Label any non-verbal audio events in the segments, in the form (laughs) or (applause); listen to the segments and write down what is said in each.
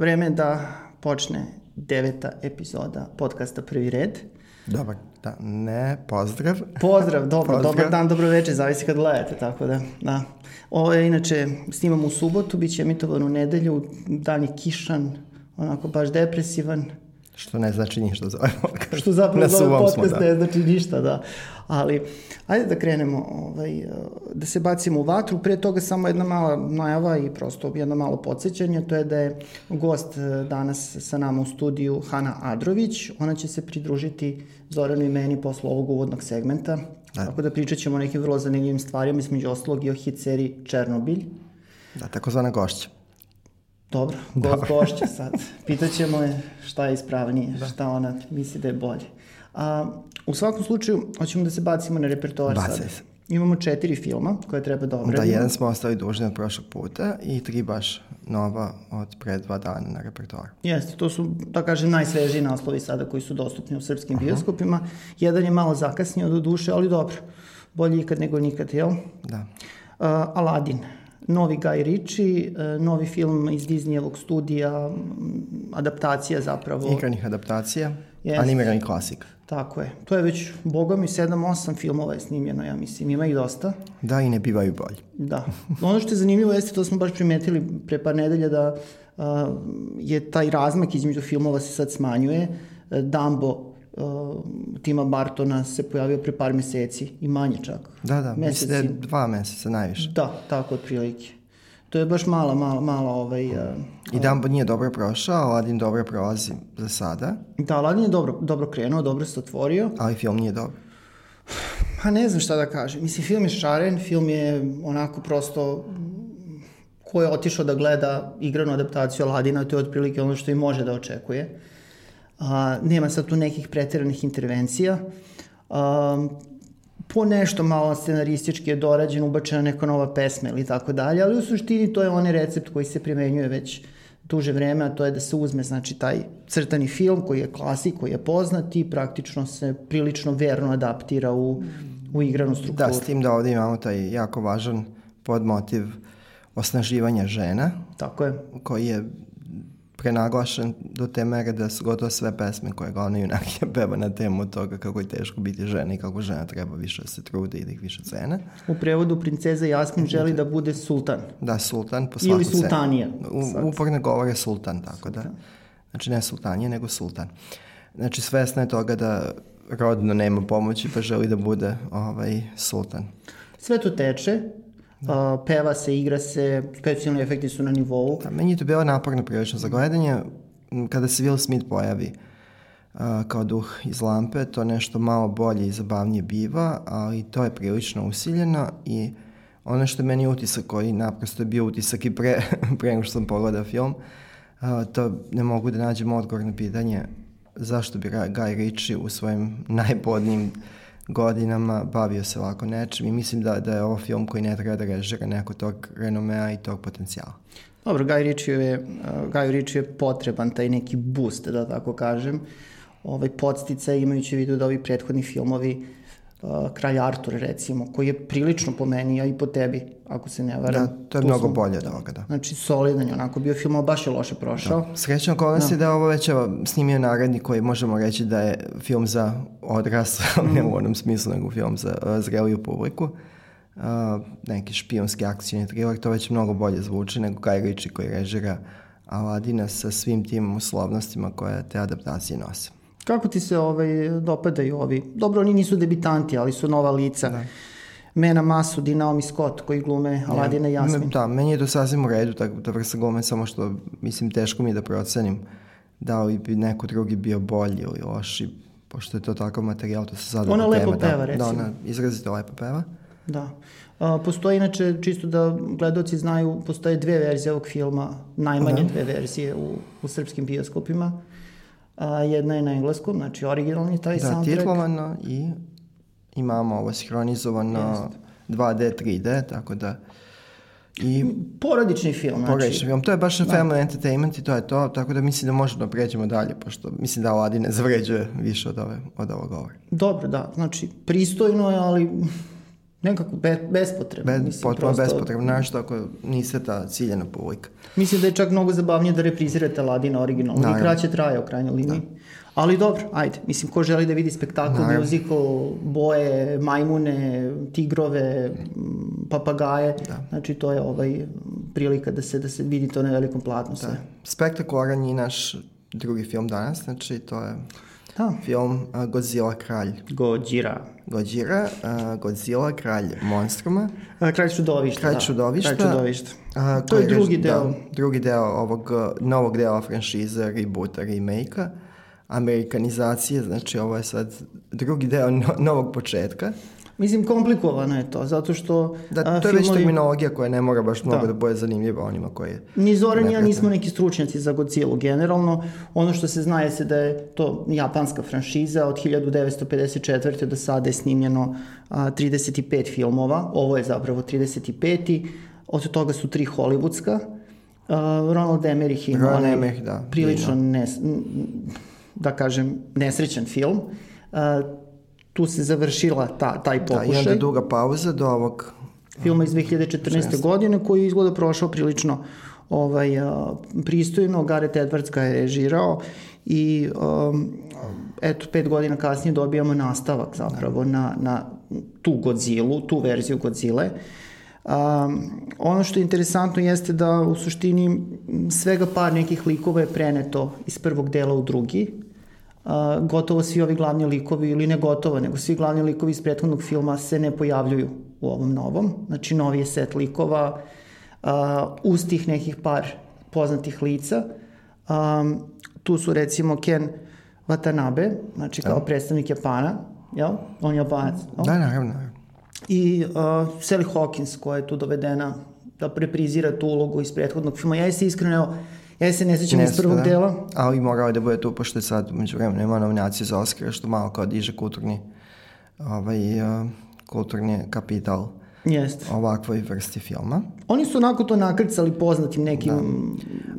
vreme da počne deveta epizoda podcasta Prvi red. Dobar da, ne, pozdrav. Pozdrav, (laughs) dobro, pozdrav. dobar dan, dobro večer, zavisi kad gledate, tako da, da. Ovo je, inače, snimamo u subotu, bit će emitovano u nedelju, dan je kišan, onako baš depresivan. Što ne znači ništa za ovaj podcast. Što zapravo za ovaj podcast smo, da. ne znači ništa, da. Ali, ajde da krenemo, ovaj, da se bacimo u vatru. Pre toga samo jedna mala najava i prosto jedno malo podsjećanje, to je da je gost eh, danas sa nama u studiju Hana Adrović. Ona će se pridružiti Zoranu i meni posle ovog uvodnog segmenta. Da. Tako da pričat ćemo o nekim vrlo zanimljivim stvarima, između ostalog i o hit seriji Černobilj. Da, takozvana gošća. Dobro, gost gošća sad. (laughs) Pitaćemo je šta je ispravnije, da. šta ona misli da je bolje. A, u svakom slučaju, hoćemo da se bacimo na repertoar Bacaj sad. Se. Imamo četiri filma koje treba da obradimo. Da, jedan smo ostali dužni od prošlog puta i tri baš nova od pre dva dana na repertoaru. Jeste, to su, da kažem, najsvežiji naslovi sada koji su dostupni u srpskim uh -huh. bioskopima. Jedan je malo zakasnio do duše, ali dobro. Bolje ikad nego nikad, jel? Da. Uh, Aladin novi Guy Ritchie, e, novi film iz Disneyevog studija, adaptacija zapravo. Igranih adaptacija, yes. animirani klasik. Tako je. To je već, boga mi, 7-8 filmova je snimljeno, ja mislim. Ima ih dosta. Da, i ne bivaju bolji. Da. Ono što je zanimljivo jeste, to smo baš primetili pre par nedelja, da uh, je taj razmak između filmova se sad smanjuje. Dumbo uh, Tima Bartona se pojavio pre par meseci i manje čak. Da, da, meseci. mislim da je dva meseca najviše. Da, tako otprilike. To je baš mala, mala, mala ovaj... Uh, I Dumbo nije dobro prošao, Aladdin dobro prolazi za sada. Da, Aladdin je dobro, dobro krenuo, dobro se otvorio. Ali film nije dobro. Pa ne znam šta da kažem. Mislim, film je šaren, film je onako prosto ko je otišao da gleda igranu adaptaciju Aladina, to je otprilike ono što i može da očekuje a, nema sad tu nekih pretjeranih intervencija. A, po nešto malo scenaristički je dorađen, ubačena neka nova pesma ili tako dalje, ali u suštini to je onaj recept koji se primenjuje već duže vreme, a to je da se uzme znači, taj crtani film koji je klasik, koji je poznat i praktično se prilično verno adaptira u, u igranu strukturu. Da, s tim da ovde imamo taj jako važan podmotiv osnaživanja žena. Tako je. Koji je prenaglašen do te mere da su gotovo sve pesme koje glavna junakija (laughs) peva na temu toga kako je teško biti žena i kako žena treba više da se trudi i da ih više cene. U prevodu princeza Jasmin želi da bude sultan. Da, sultan po svaku Ili sultanija. U, uporno govore sultan, tako da. sultan. da. Znači ne sultanija, nego sultan. Znači svesna je toga da rodno nema pomoći pa želi da bude ovaj, sultan. Sve to teče, Da. Uh, peva se, igra se, specijalni efekti su na nivou. Da, meni je to bilo naporno prilično za gledanje. Kada se Will Smith pojavi uh, kao duh iz lampe, to nešto malo bolje i zabavnije biva, ali to je prilično usiljeno i ono što je meni utisak koji naprosto je bio utisak i pre, (laughs) pre nego što sam pogledao film, uh, to ne mogu da nađem odgovor na pitanje zašto bi Guy Ritchie u svojim najbodnijim godinama bavio se ovako nečim i mislim da, da je ovo film koji ne treba da režira neko tog renomea i tog potencijala. Dobro, Guy Ritchie je, uh, Guy Ritchie je potreban taj neki boost, da tako kažem, ovaj podstica imajući vidu da ovi prethodni filmovi uh, Kralj Artur recimo, koji je prilično po meni, a i po tebi, ako se ne varam. Da, to je mnogo sam, bolje od ovoga, da. Znači, solidan je onako bio film, ali baš je loše prošao. Da. Srećno okolnost da. je da ovo već evo, snimio narednik koji možemo reći da je film za odrasle, mm. ne u onom smislu, nego film za uh, zreliju publiku. Uh, neki špionski akcijni thriller, to već mnogo bolje zvuči nego Guy Ritchie koji režira Aladina sa svim tim uslovnostima koje te adaptacije nose. Kako ti se ovaj, dopadaju ovi? Dobro, oni nisu debitanti, ali su nova lica. Da. Mena Masud i Naomi Scott koji glume Aladina i Jasmin. Da, meni je to sasvim u redu, tako da vrsta glume, samo što mislim teško mi je da procenim da li bi neko drugi bio bolji ili loši, pošto je to takav materijal, to se sada Ona lepo da, peva, da, recimo. Da, ona izrazito lepo peva. Da. A, postoji inače, čisto da gledoci znaju, postoje dve verzije ovog filma, najmanje da. dve verzije u, u srpskim bioskopima a, jedna je na engleskom, znači originalni taj da, soundtrack. Da, titlovano i imamo ovo sinhronizovano 2D, 3D, tako da I porodični film, znači. Porodični film, to je baš da. family entertainment i to je to, tako da mislim da možemo da pređemo dalje, pošto mislim da Aladin ne zavređuje više od, ove, od ovog govora. Dobro, da, znači pristojno je, ali nekako be, bespotrebno. Be, mislim, potpuno prosto- bespotrebno, našto ako niste ta ciljena publika. Mislim da je čak mnogo zabavnije da reprizirate Ladina originalno i Naravno. kraće traje u krajnjoj liniji. Ali dobro, ajde. Mislim, ko želi da vidi spektakl, Naravno. musical, boje, majmune, tigrove, papagaje, znači to je ovaj prilika da se da se vidi to na velikom platnu sve. Spektakularan je i naš drugi film danas, znači to je Da. film a, Godzilla kralj Gojira. Godzilla, a, Godzilla kralj monstruma. A, Kralj čudovišta. Kralj da. čudovišta. Kralj čudovišta. A, To je drugi rež- deo. Da, drugi deo ovog uh, novog dela franšize, reboota, remake-a, amerikanizacije, znači ovo je sad drugi deo no- novog početka. Mislim, komplikovano je to, zato što Da, to je već filmovi- terminologija koja ne mora baš mnogo Da. da, bude zanimljiva onima koji... Ni Zoran i ja ne nismo neki stručnjaci za Godzilla generalno. Ono što se zna je se da je to japanska franšiza od 1954. do sada je snimljeno a, 35 filmova. Ovo je zapravo 35. Od toga su tri hollywoodska. A, Ronald Emmerich ima Ronald onaj Emmerich, da, prilično nes, n- da kažem nesrećan film. A, tu se završila ta, taj Da, pokušaj. i onda duga pauza do ovog... filma iz 2014. godine koji je izgleda prošao prilično ovaj, pristojno. Gareth Edwards ga je režirao i um, eto, pet godina kasnije dobijamo nastavak zapravo na, na tu Godzilla, tu verziju Godzilla. Um, ono što je interesantno jeste da u suštini svega par nekih likova je preneto iz prvog dela u drugi. Uh, gotovo svi ovi glavni likovi, ili ne gotovo, nego svi glavni likovi iz prethodnog filma se ne pojavljuju u ovom novom. Znači, novi je set likova, uh, uz tih nekih par poznatih lica. Um, tu su recimo Ken Watanabe, znači kao predstavnik Japana, jel? On je Japanac, jel? Da, naravno. naravno. i uh, Sally Hawkins koja je tu dovedena da reprizira tu ulogu iz prethodnog filma. Ja se iskreno, evo, ja se ne sećam iz prvog da. dela. Ali morao je da bude tu, pošto je sad umeđu vremenu nema nominacije za Oscar, što malo kao diže kulturni ovaj, uh, kulturni kapital Jeste. ovakvoj vrsti filma. Oni su onako to nakrcali poznatim nekim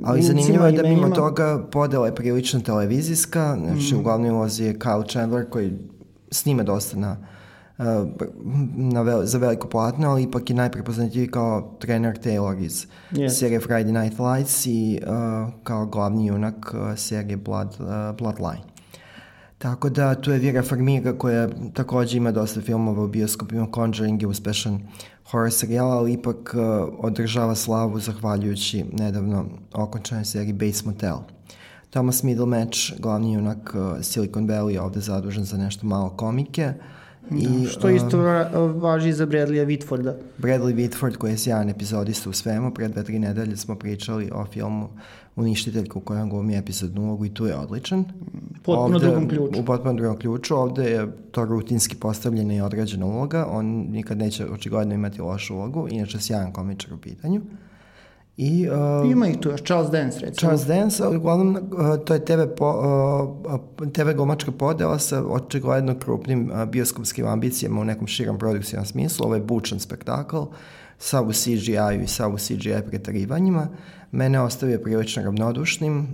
Ali glumcima, zanimljivo je da mimo toga podela je prilično televizijska, znači u glavnoj ulozi je Kyle Chandler koji snima dosta na, uh, na vel, za veliko platno, ali ipak je najprepoznatljiviji kao trener Taylor iz Yes. serije Friday Night Lights i uh, kao glavni junak uh, serije Blood, uh, Bloodline. Tako da tu je Vera Farmiga koja takođe ima dosta filmova u bioskopima, Conjuring je uspešan horror serijal, ali ipak uh, održava slavu zahvaljujući nedavno okončanoj seriji Bates Motel. Thomas Middlematch, glavni junak uh, Silicon Valley, ovde zadužen za nešto malo komike. I, Što uh, isto va- važi za Bradleya Whitforda. Bradley Whitford koji je sjajan epizodista u svemu, pre dve, tri nedelje smo pričali o filmu Uništiteljka u kojem glumi epizodnu ulogu i tu je odličan. Potpuno drugom ključu. U potpuno drugom ključu. Ovde je to rutinski postavljena i odrađena uloga. On nikad neće očigledno imati lošu ulogu. Inače, sjajan komičar u pitanju. I, uh, Ima ih tu još, Charles Dance recimo. Charles Dance, ali uglavnom uh, to je TV, po, uh, TV glumačka podela sa očigledno krupnim uh, bioskopskim ambicijama u nekom širom produkcijnom smislu. Ovo je bučan spektakl, sav u CGI-u i sav u CGI pretarivanjima. Mene ostavio prilično ravnodušnim.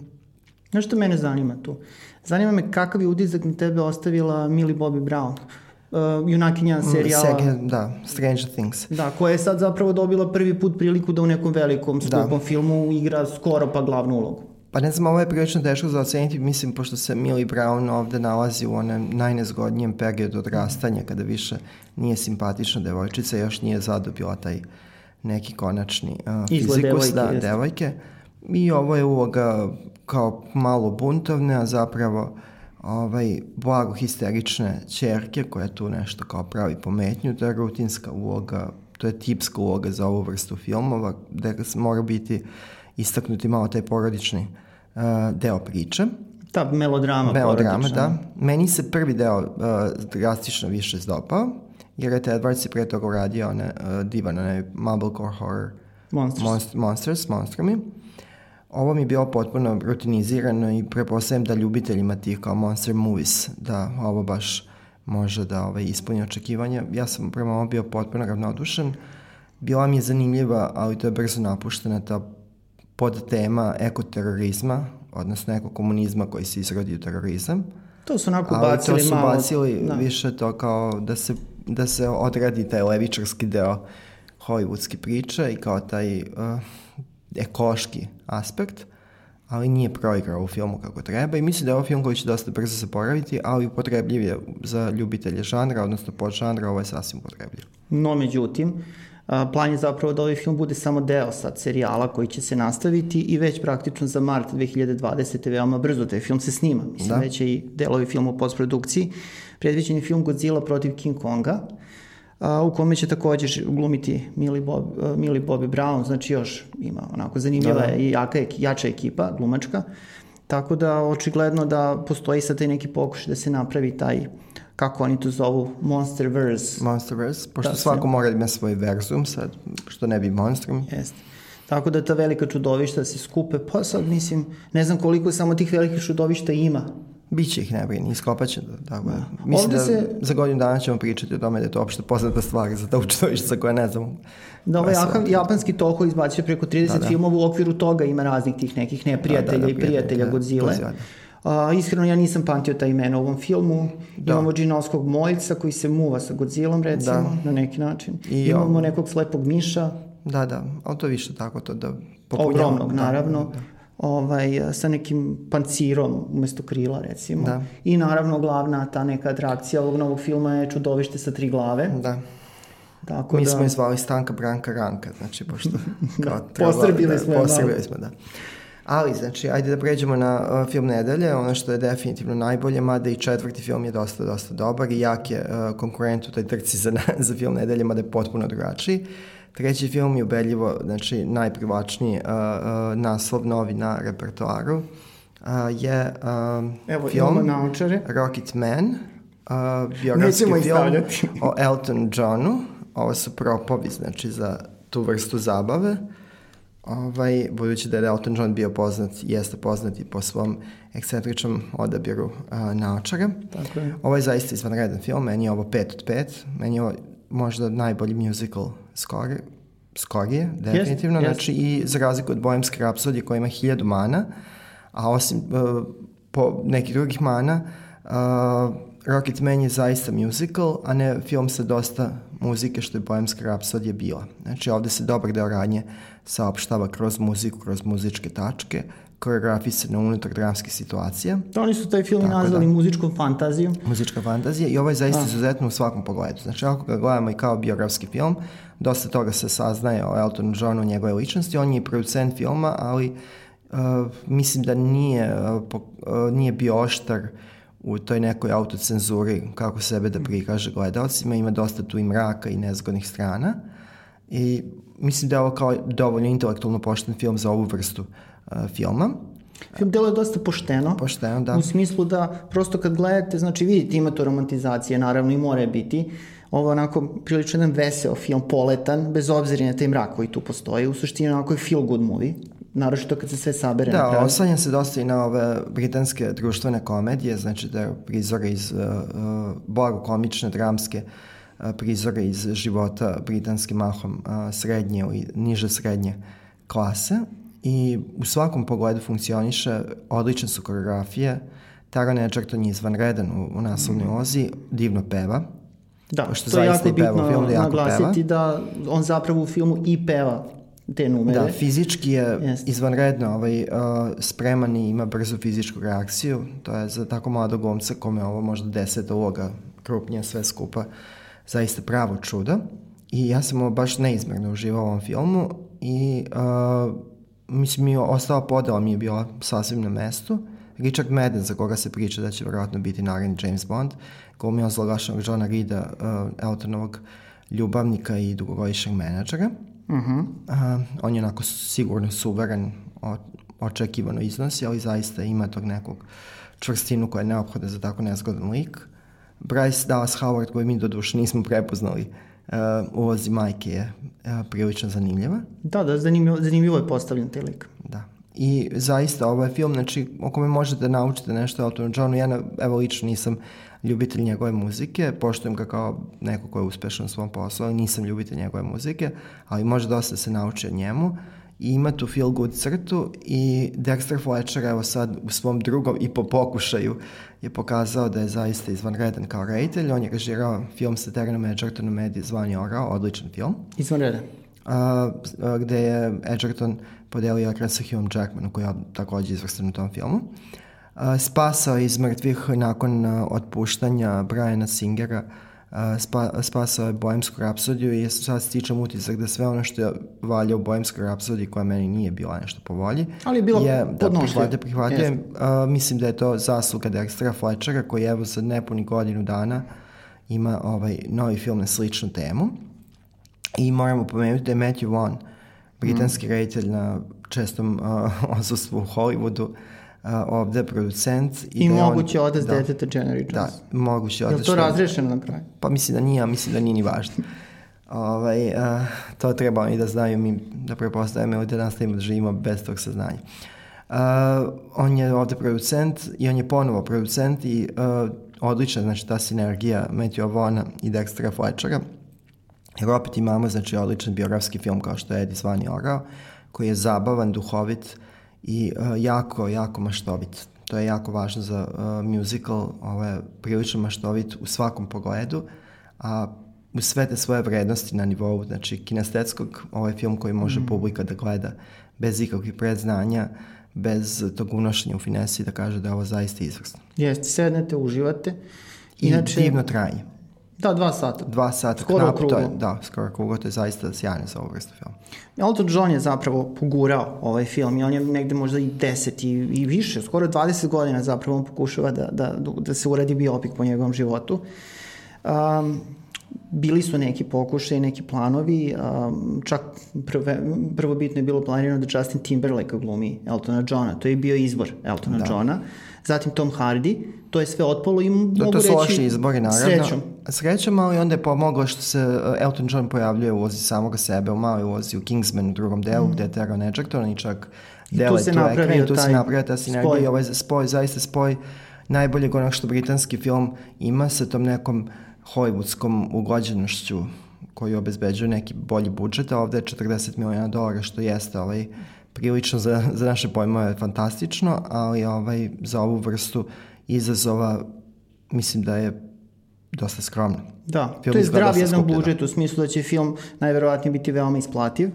Znaš što mene zanima tu? Zanima me kakav je utisak na tebe ostavila Millie Bobby Brown, uh, junakinja serijala. Sege, da, Stranger Things. Da, koja je sad zapravo dobila prvi put priliku da u nekom velikom skupom filmu igra skoro pa glavnu ulogu. Pa ne znam, ovo je prilično teško za oceniti, mislim, pošto se Millie Brown ovde nalazi u onem najnezgodnijem periodu odrastanja, kada više nije simpatična devojčica, još nije zadobila taj neki konačni uh, Izgled fizikus, devojke, da, jeste. devojke. I ovo je uloga kao malo buntovne, a zapravo ovaj, blago histerične čerke koja tu nešto kao pravi pometnju, to je rutinska uloga, to je tipska uloga za ovu vrstu filmova, gde mora biti istaknuti malo taj porodični uh, deo priče. Ta melodrama Melodrama, porodična. da. Meni se prvi deo uh, drastično više zdopao, jer je Edwards je pre toga uradio one, uh, divan, onaj Mumblecore horror Monsters. Monst Monsters, Monstrumi. Ovo mi je bilo potpuno rutinizirano i prepostavljam da ljubiteljima tih kao Monster Movies, da ovo baš može da ovaj, ispuni očekivanja. Ja sam prema ovo bio potpuno ravnodušan. Bila mi je zanimljiva, ali to je brzo napuštena ta pod tema ekoterorizma, odnosno ekokomunizma koji se izrodi u terorizam. To su onako Ali bacili to su malo. bacili da. više to kao da se da se odradi taj levičarski deo hollywoodske priče i kao taj uh, ekološki aspekt, ali nije proigrao u filmu kako treba i mislim da je ovo film koji će dosta brzo se poraviti, ali upotrebljiv je za ljubitelje žanra, odnosno pod žanra, ovo je sasvim upotrebljiv. No, međutim, plan je zapravo da ovaj film bude samo deo sad serijala koji će se nastaviti i već praktično za mart 2020. veoma brzo taj film se snima. Mislim, da. već je i delovi filma u postprodukciji. Predviđen je film Godzilla protiv King Konga, a, u kome će takođe glumiti Millie, Bob, uh, Millie Bobby Brown, znači još ima onako zanimljiva da, da. i jaka, jača ekipa, glumačka, tako da očigledno da postoji sad taj neki pokušaj da se napravi taj kako oni to zovu, Monsterverse. Monsterverse, pošto da, svako mora da ima svoj verzum sad, što ne bi monstrum. Jeste. Tako da ta velika čudovišta se skupe, pa sad mislim, ne znam koliko samo tih velikih čudovišta ima Biće ih, ne brini, iskopaće. Da, tako da. Mislim da se... za godinu dana ćemo pričati o tome da je to opšte poznata stvar za ta učitovišća koje ne znam. Da, ovaj japan, japanski toko izbacio preko 30 da, da. filmova, u okviru toga ima raznih tih nekih neprijatelja da, da, da, i prijatelja da, Godzilla. Da. A, iskreno ja nisam pamtio ta imena u ovom filmu. Da. Imamo džinovskog moljca koji se muva sa Godzillom recimo, da. na neki način. I, Imamo nekog slepog miša. Da, da, ali to više tako to da popunjamo. Ogromnog, da, naravno. Da, da ovaj, sa nekim pancirom umesto krila recimo. Da. I naravno glavna ta neka atrakcija ovog novog filma je čudovište sa tri glave. Da. Tako Mi da... smo je zvali Stanka Branka Ranka, znači pošto... (laughs) da, posrbili da, smo je Posrbili smo, da. Ali, znači, ajde da pređemo na uh, film nedelje, ono što je definitivno najbolje, mada i četvrti film je dosta, dosta dobar i jak je uh, konkurent u toj trci za, (laughs) za film nedelje, mada je potpuno drugačiji. Uh, Treći film je ubedljivo, znači najprivlačniji uh, uh, naslov novi na repertoaru. Uh, je uh, Evo, film Rocket Man, uh, biografski film (laughs) o Elton Johnu. Ovo su propovi, znači, za tu vrstu zabave. Ovaj, budući da je Elton John bio poznat, jeste poznat i po svom ekscentričnom odabiru uh, naočara. Tako je. Ovo je zaista izvanredan film, meni je ovo 5 od 5, meni je ovo možda najbolji musical score, skorije, definitivno, yes, znači i za razliku od Bohemske rapsodije koja ima hiljadu mana, a osim uh, po nekih drugih mana, uh, Rocket Man je zaista musical, a ne film sa dosta muzike što je Bohemska rapsodija bila. Znači ovde se dobar deo radnje saopštava kroz muziku, kroz muzičke tačke, koreografisane unutar dramskih situacija. Da, oni su taj film Tako nazvali da, muzičkom fantazijom. Muzička fantazija i ovo je zaista izuzetno u svakom pogledu. Znači, ako ga gledamo i kao biografski film, dosta toga se saznaje o Elton Johnu, njegove ličnosti. On je producent filma, ali uh, mislim da nije, uh, po, uh, nije bio oštar u toj nekoj autocenzuri kako sebe da prikaže gledalcima. Ima dosta tu i mraka i nezgodnih strana. I mislim da je ovo kao dovoljno intelektualno pošten film za ovu vrstu uh, filma. Film delo je dosta pošteno. Pošteno, da. U smislu da prosto kad gledate, znači vidite ima to romantizacije, naravno i more biti, ovo onako prilično jedan veseo film, poletan, bez obzira na taj mrak koji tu postoji. U suštini onako je feel good movie, naročito kad se sve sabere da, na se dosta i na ove britanske društvene komedije, znači da prizore iz uh, uh, blago komične, dramske uh, prizore iz života britanske mahom uh, srednje i niže srednje klase i u svakom pogledu funkcioniše, odlične su koreografije, Taron Egerton je izvanredan u, u naslovnoj mm. ozi, divno peva, Da, što to je jako bitno film da jako naglasiti peva. da on zapravo u filmu i peva te numere. Da, fizički je Jest. izvanredno ovaj, uh, spreman i ima brzu fizičku reakciju. To je za tako mladog glumca kome ovo možda deseta uloga krupnija sve skupa zaista pravo čudo. I ja sam ovo baš neizmerno uživao u ovom filmu i uh, mislim mi ostala podela mi je bila sasvim na mestu. Richard Madden, za koga se priča da će verovatno biti naredni James Bond, glumio zloglašenog Johna Rida, uh, Eltonovog ljubavnika i dugogodišnjeg menadžera. Uh -huh. uh, on je onako sigurno suveren, očekivano iznosi, ali zaista ima tog nekog čvrstinu koja je neophoda za tako nezgodan lik. Bryce Dallas Howard, koji mi do duše nismo prepoznali, ulozi majke je uh, prilično zanimljiva. Da, da, zanimljivo, zanimljivo je postavljen taj lik. Da. I zaista, ovo je film, znači, o kome možete da naučite nešto o Eltonu Johnu. Ja, evo, lično nisam ljubitelj njegove muzike, poštujem ga kao neko ko je uspešan u svom poslu, ali nisam ljubitelj njegove muzike, ali može dosta da se nauči o njemu i ima tu feel good crtu i Dexter Fletcher evo sad u svom drugom i po pokušaju je pokazao da je zaista izvanredan kao reditelj. On je režirao film sa Terenom Edgertonom Medije zvani Orao, odličan film. Izvanredan. A, a, gde je Edgerton podelio ekran sa Hugh Jackmanom koji je takođe izvrstan u tom filmu. A, spasao iz mrtvih nakon a, otpuštanja Briana Singera spa, spasao je Bojemsku rapsodiju i sad stičem utisak da sve ono što je valja u Bojemskoj rapsodiji koja meni nije bila nešto po volji ali je bilo je, da prihvatio, prihvatio uh, mislim da je to zasluga Dextera Fletchera koji evo sad nepuni godinu dana ima ovaj novi film na sličnu temu. I moramo pomenuti da je Matthew Vaughn britanski mm. reditelj na čestom uh, (laughs) osustvu u Hollywoodu a, ovde producent. I, I da moguće on, odac da, deteta Jenny Jones. Da, moguće odac. Je to razrešeno na kraju? Pa mislim da nije, a mislim da nije ni važno. ovaj, a, to treba i da znaju mi, da prepostavljamo ovde da nastavimo da živimo bez tog saznanja. Uh, on je ovde producent i on je ponovo producent i uh, odlična znači ta sinergija Matthew Vona i Dextera Fletchera jer opet imamo znači odličan biografski film kao što je Eddie Zvani Orao koji je zabavan, duhovit i uh, jako, jako maštovit. To je jako važno za uh, musical, ovo je prilično maštovit u svakom pogledu, a u sve te svoje vrednosti na nivou, znači kinestetskog, ovo je film koji može mm. publika da gleda bez ikakvih predznanja, bez tog unošenja u finesi da kaže da je ovo zaista izvrsno. Jeste, sednete, uživate. Inače, I divno trajanje. Da, dva sata. Dva sata. Skoro knap, krugo. To je, da, skoro krugo, to je zaista sjajno za ovu vrstu filma. Elton John je zapravo pogurao ovaj film i on je negde možda i 10 i, i više, skoro 20 godina zapravo on pokušava da, da, da se uradi biopik po njegovom životu. Um, bili su neki pokušaj, neki planovi, um, čak prve, prvobitno je bilo planirano da Justin Timberlake glumi Eltona Johna, to je bio izbor Eltona da. Johna, zatim Tom Hardy, to je sve otpalo i mogu reći... To su loši izbori, naravno. Srećom. Srećom, ali onda je pomoglo što se uh, Elton John pojavljuje u ulozi samoga sebe, u maloj ulozi u Kingsman u drugom delu, mm. gde je Teron Edgerton i čak dele tu, ekran i tu se napravio ta sinergija i ovaj spoj, zaista spoj najboljeg onog što britanski film ima sa tom nekom hollywoodskom ugođenošću koju obezbeđuje neki bolji budžet, a ovde je 40 miliona dolara, što jeste ovaj, prilično za, za naše pojmove fantastično, ali ovaj, za ovu vrstu izazova mislim da je dosta skromno. Da, film to je zdrav jedan budžet u smislu da će film najverovatnije biti veoma isplativ.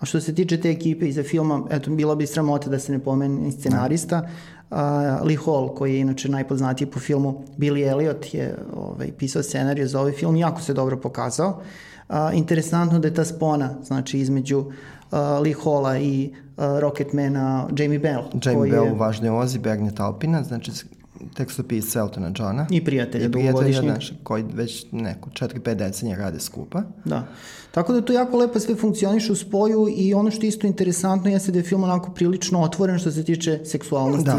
A što se tiče te ekipe iza filma, eto, bilo bi sramota da se ne pomene scenarista. Uh, Lee Hall, koji je inače najpoznatiji po filmu Billy Elliot, je ovaj, pisao scenariju za ovaj film, jako se dobro pokazao. Uh, interesantno da je ta spona, znači između uh, Lee Halla i uh, Rocketmana Jamie Bell. Jamie Bell je... u važnoj ozi Bernie Talpina, znači tekstopisca Eltona Johna. I prijatelja I prijatelja koji već neko 4-5 decenija rade skupa. Da. Tako da to jako lepo sve funkcioniše u spoju i ono što je isto interesantno jeste da je film onako prilično otvoren što se tiče seksualnosti da.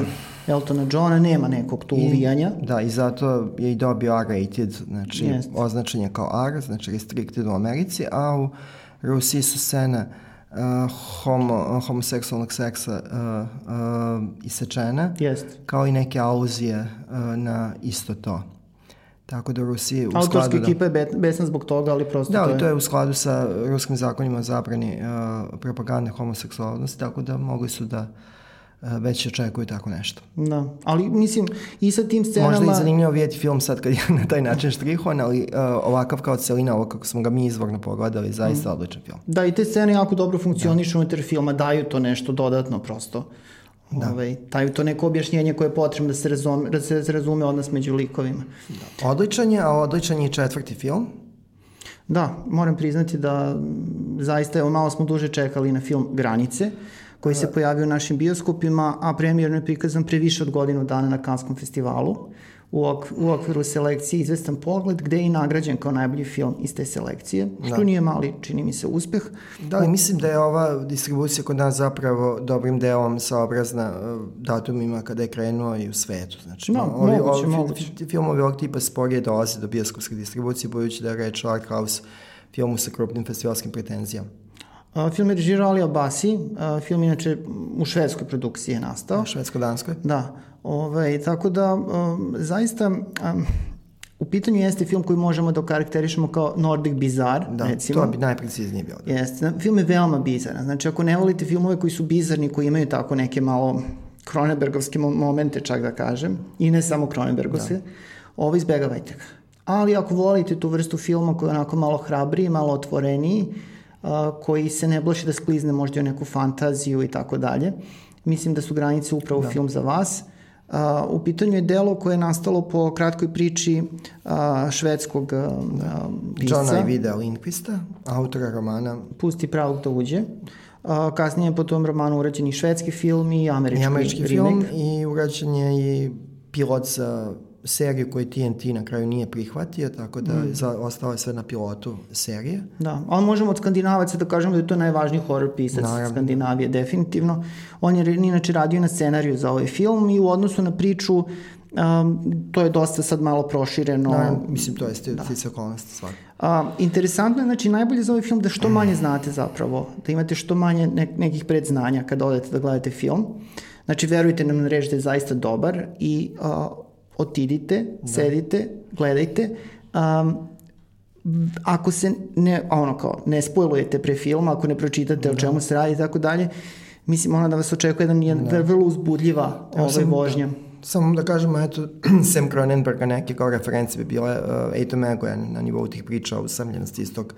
Eltona Johna, nema nekog tu I, uvijanja. Da, i zato je i dobio R-rated, znači Jest. označen je kao R, znači restricted u Americi, a u Rusiji su scene uh, homo, homoseksualnog seksa uh, uh, isečene, Jest. kao i neke aluzije uh, na isto to. Tako da u Rusiji... U Autorska da, ekipa je besna zbog toga, ali prosto da, to je... to je u skladu sa ruskim zakonima o zabrani uh, propagande homoseksualnosti, tako da mogli su da uh, već očekuju tako nešto. Da, ali mislim i sa tim scenama... Možda i zanimljivo vidjeti film sad kad (laughs) je na taj način štrihovan, ali uh, ovakav kao celina, ovo kako smo ga mi izvorno pogledali, zaista mm. odličan film. Da, i te scene jako dobro funkcionišu da. unutar filma, daju to nešto dodatno prosto. Da. Ovaj, taj, to neko objašnjenje koje je potrebno da se razume, da se razume odnos među likovima. Da. Odličan je, a odličan je četvrti film. Da, moram priznati da zaista evo malo smo duže čekali na film Granice, koji se da. pojavio u našim bioskopima, a premijerno je prikazan pre više od godinu dana na Kanskom festivalu u, ok, u okviru selekcije Izvestan pogled, gde je i nagrađen kao najbolji film iz te selekcije, što da. nije mali, čini mi se, uspeh. Da, i mislim da je ova distribucija kod nas zapravo dobrim delom saobrazna e, datumima kada je krenuo i u svetu. Znači, no, ovi, moguće, ovi, moguće. Filmovi ovog tipa sporije dolaze do bioskopske distribucije, budući da je reč o art house filmu sa krupnim festivalskim pretenzijama. Uh, film je režirao Ali Abasi, uh, film inače u švedskoj produkciji je nastao. Švedsko-danskoj? Da. Ovaj, tako da, um, zaista, um, u pitanju jeste film koji možemo da okarakterišemo kao Nordic Bizarre, Da, recimo. to bi najpreciznije bilo. Da. Jeste. Film je veoma bizaran. Znači, ako ne volite filmove koji su bizarni, koji imaju tako neke malo Cronenbergovske mo- momente, čak da kažem, i ne samo Cronenbergovske, da. ovo izbegavajte ga. Ali ako volite tu vrstu filma koji je onako malo hrabriji, malo otvoreniji, a, koji se ne blaši da sklizne možda u neku fantaziju i tako dalje, mislim da su granice upravo da. film za vas. A, u pitanju je delo koje je nastalo po kratkoj priči a, švedskog a, a, pisca. Johna i Videa Lindqvista, autora romana Pusti pravog da uđe. A, kasnije je po tom romanu urađen i švedski film i američki, i američki remake. film i urađen je i pilot za seriju koju TNT na kraju nije prihvatio, tako da mm. za, ostalo je sve na pilotu serije. Da, ali možemo od skandinavaca da kažemo da je to najvažniji horror pisac Naravno. Skandinavije, definitivno. On je inače radio na scenariju za ovaj film i u odnosu na priču um, to je dosta sad malo prošireno. Naravno, mislim, to je stice da. okolnosti svakako. A, interesantno je, znači, najbolje za ovaj film da što manje znate zapravo, da imate što manje ne, nekih predznanja kada odete da gledate film. Znači, verujte nam na reč da je zaista dobar i otidite, da. sedite, gledajte. Um, ako se ne, ono kao, ne spojlujete pre filma, ako ne pročitate da. o čemu se radi i tako dalje, mislim, ona da vas očekuje jedan, jedan da. vrlo uzbudljiva ja, ovaj vožnja. Da, samo da kažemo, eto, (clears throat) Sam Cronenberga neke kao reference bi bile uh, Eito Megoen na nivou tih priča o usamljenosti istog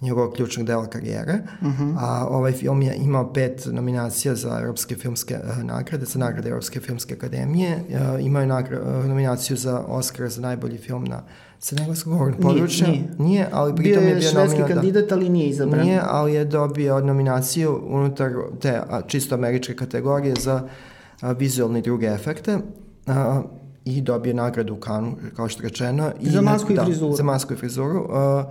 njegovog ključnog dela karijere. Uh Mhm. -huh. A ovaj film je imao pet nominacija za Europske filmske uh, nagrade, za nagrade Europske filmske akademije. Uh, imao je nagra, uh, nominaciju za Oscar za najbolji film na sa engleskog govornog područja. Nije, nije, ali pritom bio je je bio švedski nomina, kandidat, ali nije izabran. Nije, ali je dobio nominaciju unutar te a, čisto američke kategorije za a, vizualne i druge efekte. A, i dobije nagradu u Kanu, kao što rečeno. I za masku i da, frizuru. Za masku i frizuru. A,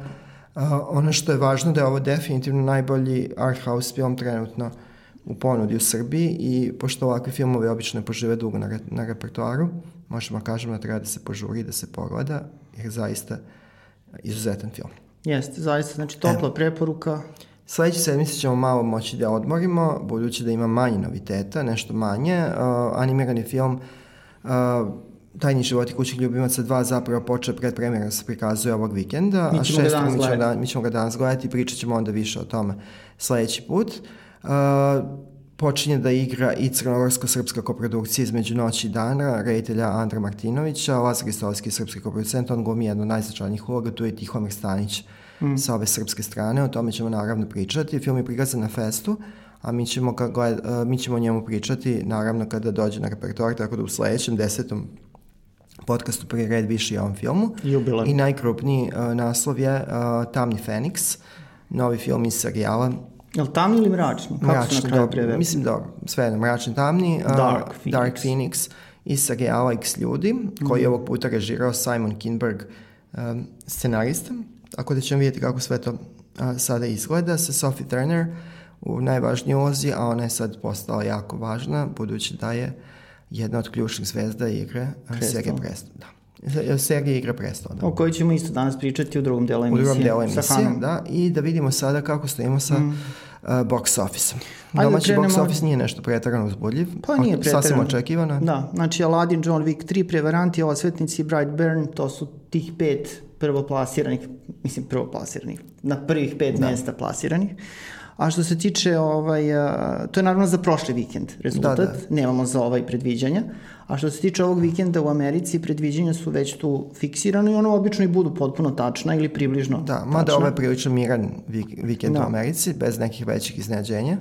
a, ono što je važno da je ovo definitivno najbolji art house film trenutno u ponudi u Srbiji i pošto ovakvi filmovi obično požive dugo na, re, na repertoaru, možemo kažemo da treba da se požuri, da se pogleda, jer zaista izuzetan film. Jeste, zaista, znači topla Evo. preporuka. Sledeće sedmice ćemo malo moći da odmorimo, budući da ima manje noviteta, nešto manje. Uh, animirani film uh, Tajni životi kućnih ljubimaca 2 zapravo počeo predpremjera da se prikazuje ovog vikenda, Mi ćemo, a šest, mi, ćemo da, mi ćemo ga danas gledati i pričat ćemo onda više o tome sledeći put. Uh, počinje da igra i crnogorsko-srpska koprodukcija između noći i dana, reditelja Andra Martinovića, Lazar Istovski, srpski koproducent, on glumi jednu od najznačajnijih uloga, tu je Tihomir Stanić mm. sa ove srpske strane, o tome ćemo naravno pričati. Film je prikazan na festu, a mi ćemo, ka gled, mi ćemo o njemu pričati naravno kada dođe na repertoar, tako da u sledećem desetom podcastu prvi red više i ovom filmu. Jubilar. I najkrupniji uh, naslov je uh, Tamni Feniks, novi film iz serijala Je li tamni ili mračni? Kako mračni, su na kraju preveli? Mislim dobro, sve jedno, mračni tamni. Uh, Dark Phoenix. Dark Phoenix iz serijala X ljudi, koji je Mhm. ovog puta režirao Simon Kinberg, um, scenarista. Tako da ćemo vidjeti kako sve to uh, sada izgleda sa Sophie Turner u najvažnijoj ulozi, a ona je sad postala jako važna, budući da je jedna od ključnih zvezda igre uh, Prestol. serije Presto. Da. Serije igre Presto, da. O kojoj ćemo isto danas pričati u drugom delu U emisije. drugom delu emisije, da, i da vidimo sada kako stojimo sa mm. uh, box office-om. Ajde Domaći krenemo- box office nije nešto pretarano uzbudljiv, Pa nije o- preterano. sasvim očekivano. Da, znači Aladdin, John Wick 3, Prevaranti, Osvetnici Brightburn, to su tih pet prvoplasiranih, mislim prvoplasiranih, na prvih pet da. mesta plasiranih. A što se tiče, ovaj, to je naravno za prošli vikend rezultat, Da, da. nemamo za ovaj predviđanja. A što se tiče ovog vikenda u Americi, predviđanja su već tu fiksirane i ono obično i budu potpuno tačna ili približno Da, mada tačna. ovo je prilično miran vik- vikend Da. u Americi, bez nekih većih iznenađenja.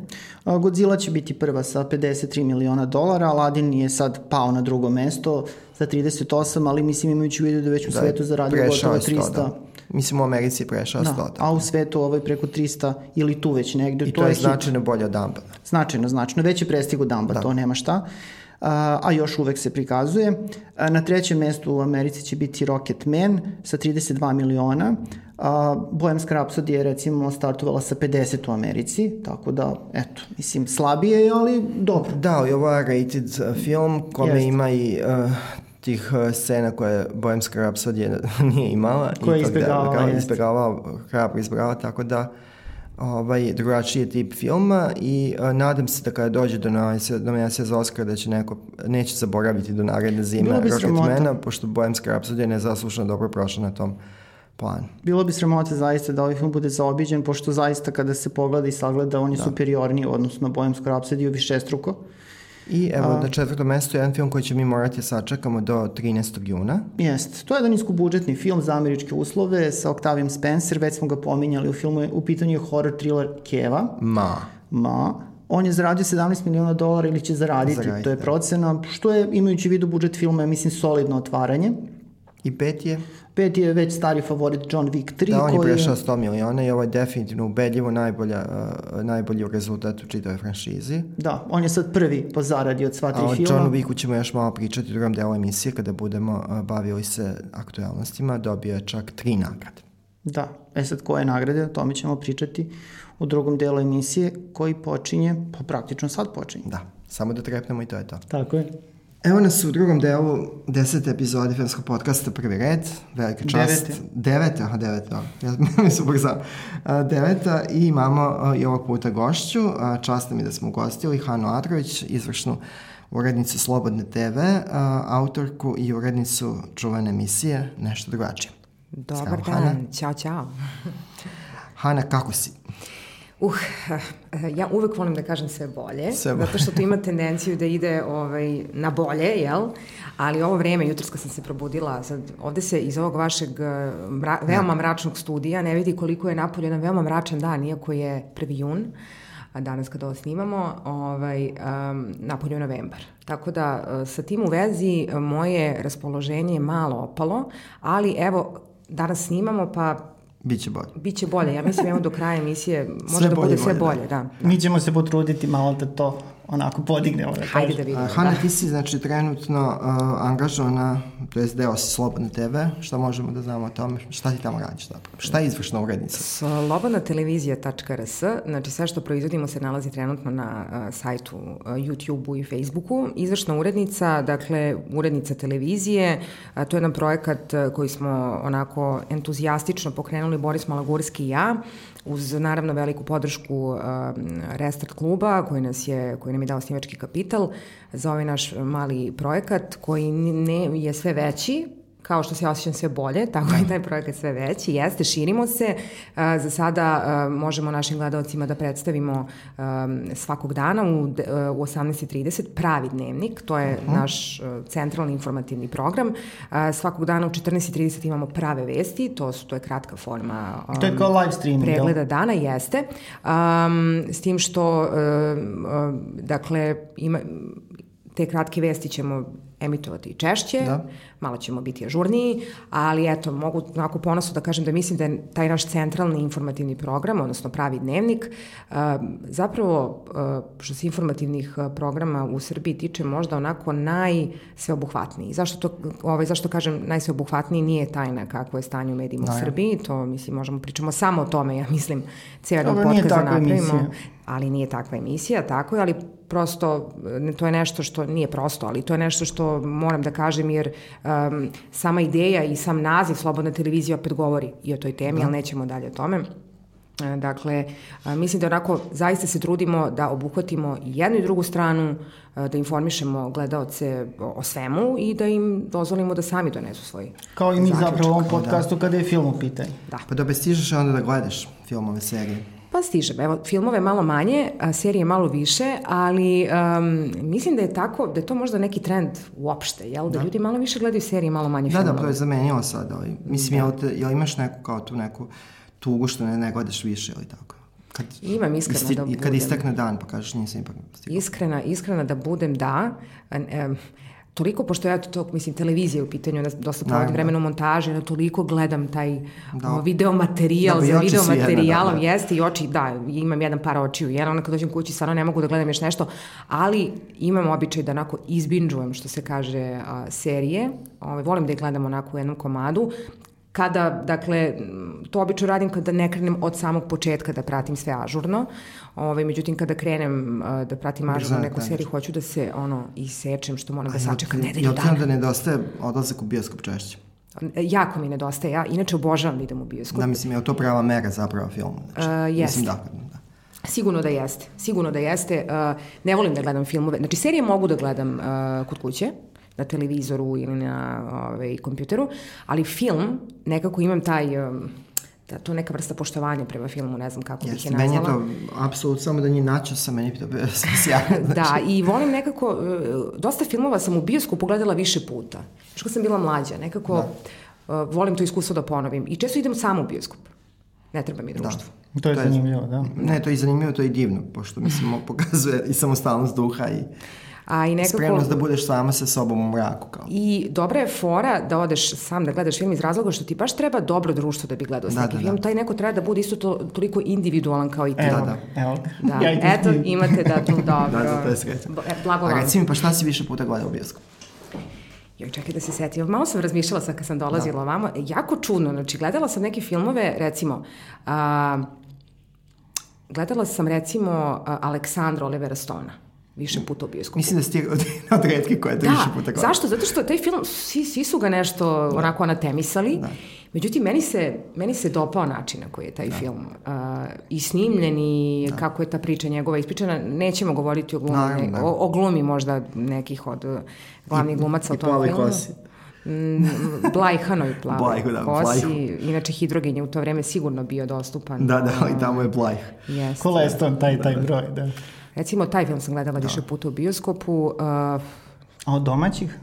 Godzilla će biti prva sa 53 miliona dolara, Aladdin je sad pao na drugo mesto sa 38, ali mislim imajući u vidu da već u Da, svetu zaradio gotovo je 300. 100, da. Mislim u Americi je prešao 100, Da, a u svetu ovaj preko 300 ili tu već negde. I to, je hit. značajno bolje od Dumba. Značajno, značajno. Već je prestigu Damba, da. to nema šta. A, a još uvek se prikazuje. A, na trećem mestu u Americi će biti Rocket Man sa 32 miliona. A, Bohemska Rhapsody je recimo startovala sa 50 u Americi, tako da, eto, mislim, slabije je, ali dobro. Da, ali ovo je rated film kome Jeste. ima i uh, tih uh, scena koje Bohemska Rhapsody (laughs) nije imala. Koje je izbjegavala, Da, izbjegavala, hrabro izbjegavala, tako da ovaj, drugačiji tip filma i a, nadam se da kada dođe do nominacije za Oscar da će neko, neće zaboraviti do naredne zime Rocketmana, pošto Bohemska rapsodija nezaslušano dobro prošla na tom plan. Bilo bi sramota zaista da ovaj film bude zaobiđen, pošto zaista kada se pogleda i sagleda, on je da. superiorniji odnosno na Bohemsku rapsodiju višestruko. I evo, A, na četvrtom mestu je jedan film koji će mi morati da sačekamo do 13. juna. Jest. To je jedan niskobudžetni film za američke uslove sa Octavijem Spencer, već smo ga pominjali u filmu, u pitanju je horror thriller Keva. Ma. Ma. On je zaradio 17 miliona dolara ili će zaraditi, Zaradite. to je procena, što je, imajući vidu budžet filma, mislim, solidno otvaranje. I pet je? Pet je već stari favorit John Wick 3. Da, on je prešao 100 miliona i ovo je definitivno ubedljivo najbolja, uh, najbolji rezultat u čitavoj franšizi. Da, on je sad prvi po zaradi od sva tri filma. A o filma. Johnu Wicku ćemo još malo pričati u drugom delu emisije kada budemo uh, bavili se aktualnostima. Dobio je čak tri nagrade. Da, e sad koje nagrade, o tome ćemo pričati u drugom delu emisije koji počinje, pa praktično sad počinje. Da, samo da trepnemo i to je to. Tako je. Evo nas u drugom delu desete epizode filmskog podcasta Prvi red. Velika čast. Devete. Devete, aha, devete, da. Ja mi se ubrzao. Deveta i imamo i ovog puta gošću. Čast mi da smo ugostili Hanu Adrović, izvršnu urednicu Slobodne TV, autorku i urednicu čuvene emisije Nešto drugačije. Dobar Zdravo, dan, Hana. ćao, ćao. Hana, kako si? Uh, ja uvek volim da kažem sve bolje, sve bolje. zato što tu ima tendenciju da ide ovaj, na bolje, jel? Ali ovo vreme, jutro kad sam se probudila, sad, ovde se iz ovog vašeg mra, veoma mračnog studija ne vidi koliko je napolje jedan veoma mračan dan, iako je 1. jun, a danas kada ovo snimamo, ovaj, um, napolje je novembar. Tako da sa tim u vezi moje raspoloženje je malo opalo, ali evo, danas snimamo, pa Biće bolje. Biće bolje, ja mislim evo do kraja emisije (laughs) može sve da bude sve bolje, da. da. Mi ćemo se potruditi malo da to onako podignemo. Da Hajde da vidimo. Hanna, da. ti si znači trenutno uh, angažovana, to je deo si Slobodne TV, šta možemo da znamo o tome, šta ti tamo radiš zapravo? Šta je izvršna urednica? Slobodna televizija.rs, znači sve što proizvodimo se nalazi trenutno na uh, sajtu uh, YouTube-u i Facebooku. Izvršna urednica, dakle urednica televizije, uh, to je jedan projekat uh, koji smo onako entuzijastično pokrenuli Boris Malagurski i ja uz naravno veliku podršku uh, Restart kluba koji nas je koji nam je dao snimački kapital za ovaj naš mali projekat koji ne je sve veći kao što se osjećam sve bolje, tako i taj projekat sve veći. Jeste, širimo se. Za sada možemo našim gledalcima da predstavimo svakog dana u, u 18.30 pravi dnevnik, to je uh -huh. naš centralni informativni program. Svakog dana u 14.30 imamo prave vesti, to, su, to je kratka forma to je kao live streaming, pregleda dana, jeste. Um, s tim što, um, dakle, ima, te kratke vesti ćemo emitovati češće, da. malo ćemo biti ažurniji, ali eto, mogu onako ponosno da kažem da mislim da je taj naš centralni informativni program, odnosno pravi dnevnik, uh, zapravo uh, što se informativnih uh, programa u Srbiji tiče možda onako najsveobuhvatniji. Zašto, to, ovaj, zašto kažem najsveobuhvatniji nije tajna kako je stanje u medijima da, u Srbiji, to mislim možemo pričamo samo o tome, ja mislim, cijel podcast da napravimo. Emisija. Ali nije takva emisija, tako je, ali prosto to je nešto što nije prosto, ali to je nešto što moram da kažem jer um, sama ideja i sam naziv Slobodna televizija opet govori i o toj temi, da. ali nećemo dalje o tome. E, dakle, mislim da onako zaista se trudimo da obuhvatimo jednu i drugu stranu, da informišemo gledaoce o svemu i da im dozvolimo da sami donesu svoj Kao i mi zapravo u ovom podcastu da. kada je film u pitanju. Da. Pa da bez stižeš onda da gledaš filmove, serije. Pa stižem. Evo, filmove malo manje, a serije malo više, ali um, mislim da je tako, da je to možda neki trend uopšte, jel? Da, da ljudi malo više gledaju serije, malo manje da, filmove. Da, da, to je zamenilo sad. Ali, mislim, da. jel, te, jel imaš neku kao tu neku tugu što ne, ne gledaš više ili tako? Kad, Imam iskreno isti, da budem. Kad istekne dan pa kažeš nisam ipak. Iskrena, iskrena da budem da. Um, toliko, pošto ja to, mislim, televizija u pitanju, da dosta provodim vremena u montaži, da toliko gledam taj da. o, video materijal, da, za video materijalom, da, da. jeste i oči, da, imam jedan par očiju, jer onda kad dođem kući stvarno ne mogu da gledam još nešto, ali imam običaj da onako izbinđujem, što se kaže, a, serije, Ove, ovaj, volim da ih gledam onako u jednom komadu, kada, dakle, to obično radim kada ne krenem od samog početka da pratim sve ažurno, ovaj, međutim kada krenem uh, da pratim ažurno neku seriju, hoću da se ono isečem što moram da sačekam nedelju dana. Ja da nedostaje odlazak u bioskop češće? Jako mi nedostaje. Ja inače obožavam da idem u bioskop. Da, mislim, je to prava mera zapravo filmu? Znači, uh, mislim, da, da. Sigurno da jeste. Sigurno da jeste. Uh, ne volim da gledam filmove. Znači, serije mogu da gledam uh, kod kuće, na televizoru ili na ovaj, kompjuteru, ali film, nekako imam taj... Um, da to neka vrsta poštovanja prema filmu, ne znam kako yes, bih je nazvala. Meni je to apsolutno samo da njih načo sa meni to bio (laughs) sjajno. Znači. da, i volim nekako, uh, dosta filmova sam u bioskopu gledala više puta. Još kad sam bila mlađa, nekako da. uh, volim to iskustvo da ponovim. I često idem samo u bioskop. Ne treba mi društvo. Da. To je to zanimljivo, da. Ne, to je zanimljivo, to je divno, pošto mislim (laughs) pokazuje i samostalnost duha i A i nekako... Spremnost da budeš sama sa sobom u mraku. Kao. I dobra je fora da odeš sam da gledaš film iz razloga što ti baš treba dobro društvo da bi gledao da, neki da, film. Da. Taj neko treba da bude isto to, toliko individualan kao i ti. Evo, da, da. Evo. Da. (laughs) Ja Eto, imate da tu (laughs) dobro. da, da, to je sreća. E, blago vam. A reci mi, pa šta si više puta gledao u bioskopu? Joj, čekaj da se setim. Malo sam razmišljala sad kad sam dolazila da. ovamo. Jako čudno. Znači, gledala sam neke filmove, recimo, a, gledala sam recimo Aleksandra Olivera Stona više puta u bioskopu. Mislim da ste od, (laughs) od redke koja je to da, više puta gledala. Zašto? Zato što taj film, svi, svi su ga nešto da. onako anatemisali. Da. Međutim, meni se, meni se dopao način na koji je taj da. film uh, i snimljen i da. kako je ta priča njegova ispričana. Nećemo govoriti o glumi, da, da. o, o glumi možda nekih od uh, glavnih glumaca I, u tom filmu. Kosi. Mm, Blajhanoj plavoj Blajhu, da, kosi. Blajhu. Inače, hidrogen je u to vreme sigurno bio dostupan. Da, da, ali tamo je Blajh. Jeste. Koleston, taj, taj broj, da. Recimo, taj film sam gledala da. više puta u bioskopu. Uh, A od domaćih?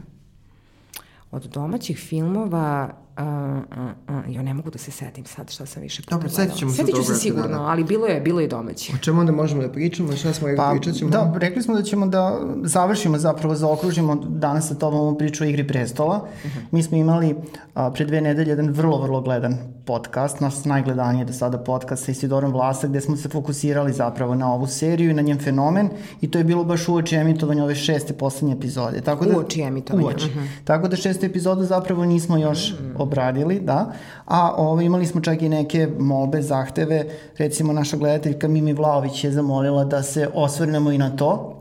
Od domaćih filmova Uh, uh, uh, ja ne mogu da se setim sad šta sam više Dobro, setit ćemo se Setit ću se sigurno, da, da. ali bilo je, bilo je domaći. O čemu onda možemo da pričamo, šta smo pa, pričat ćemo? Da, rekli smo da ćemo da završimo zapravo, zaokružimo danas sa tobom ovu priču o Igri prestola. Uh -huh. Mi smo imali a, pre dve nedelje jedan vrlo, vrlo gledan podcast, naš najgledaniji do sada podcast sa Isidorom Vlasa, gde smo se fokusirali zapravo na ovu seriju i na njen fenomen i to je bilo baš uoči emitovanja ove šeste poslednje epizode. Tako da, uoči emitovanja. Uoči. Uh -huh. Tako da šeste epizodu zapravo nismo još uh -huh obradili, da, a ovo, imali smo čak i neke molbe, zahteve, recimo naša gledateljka Mimi Vlaović je zamolila da se osvrnemo i na to,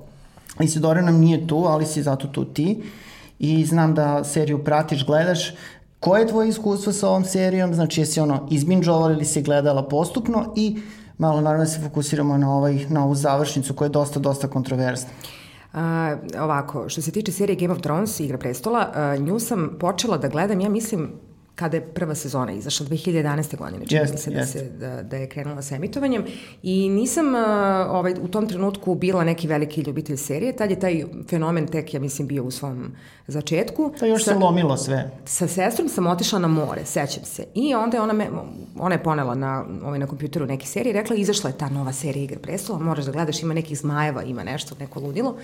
Isidora nam nije tu, ali si zato tu ti. I znam da seriju pratiš, gledaš, koje je tvoje iskustvo sa ovom serijom, znači jesi ono izbinđovala ili si gledala postupno? I malo naravno da se fokusiramo na, ovaj, na ovu završnicu koja je dosta, dosta kontroverzna. Uh, ovako, što se tiče serije Game of Thrones, Igra prestola, uh, nju sam počela da gledam, ja mislim, kada je prva sezona izašla, 2011. godine, čini yes, se da, se da, da je krenula sa emitovanjem i nisam uh, ovaj, u tom trenutku bila neki veliki ljubitelj serije, tad je taj fenomen tek, ja mislim, bio u svom začetku. To još sa, se lomilo sve. Sa sestrom sam otišla na more, sećam se. I onda je ona, me, ona je ponela na, ovaj, na kompjuteru neke serije i rekla, izašla je ta nova serija Igra prestola, moraš da gledaš, ima nekih zmajeva, ima nešto, neko ludilo.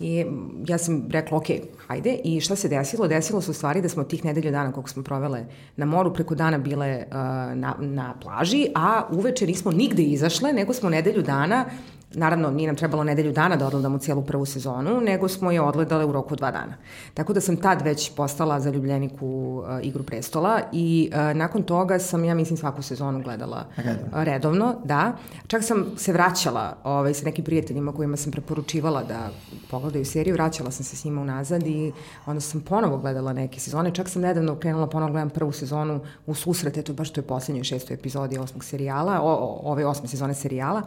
I ja sam rekla, ok, hajde. I šta se desilo? Desilo se u stvari da smo tih nedelju dana koliko smo provele na moru, preko dana bile uh, na, na plaži, a uveče nismo nigde izašle, nego smo nedelju dana Naravno, nije nam trebalo nedelju dana da odgledamo cijelu prvu sezonu, nego smo je odgledale u roku dva dana. Tako da sam tad već postala zaljubljenik u uh, Igru prestola i uh, nakon toga sam, ja mislim, svaku sezonu gledala redovno. redovno, da. Čak sam se vraćala ovaj, sa nekim prijateljima kojima sam preporučivala da pogledaju seriju, vraćala sam se s njima unazad i onda sam ponovo gledala neke sezone. Čak sam nedavno krenula ponovo gledam prvu sezonu u susret, eto baš to je poslednjoj šestoj epizodi osmog serijala, o, o, ove osme sezone serijala.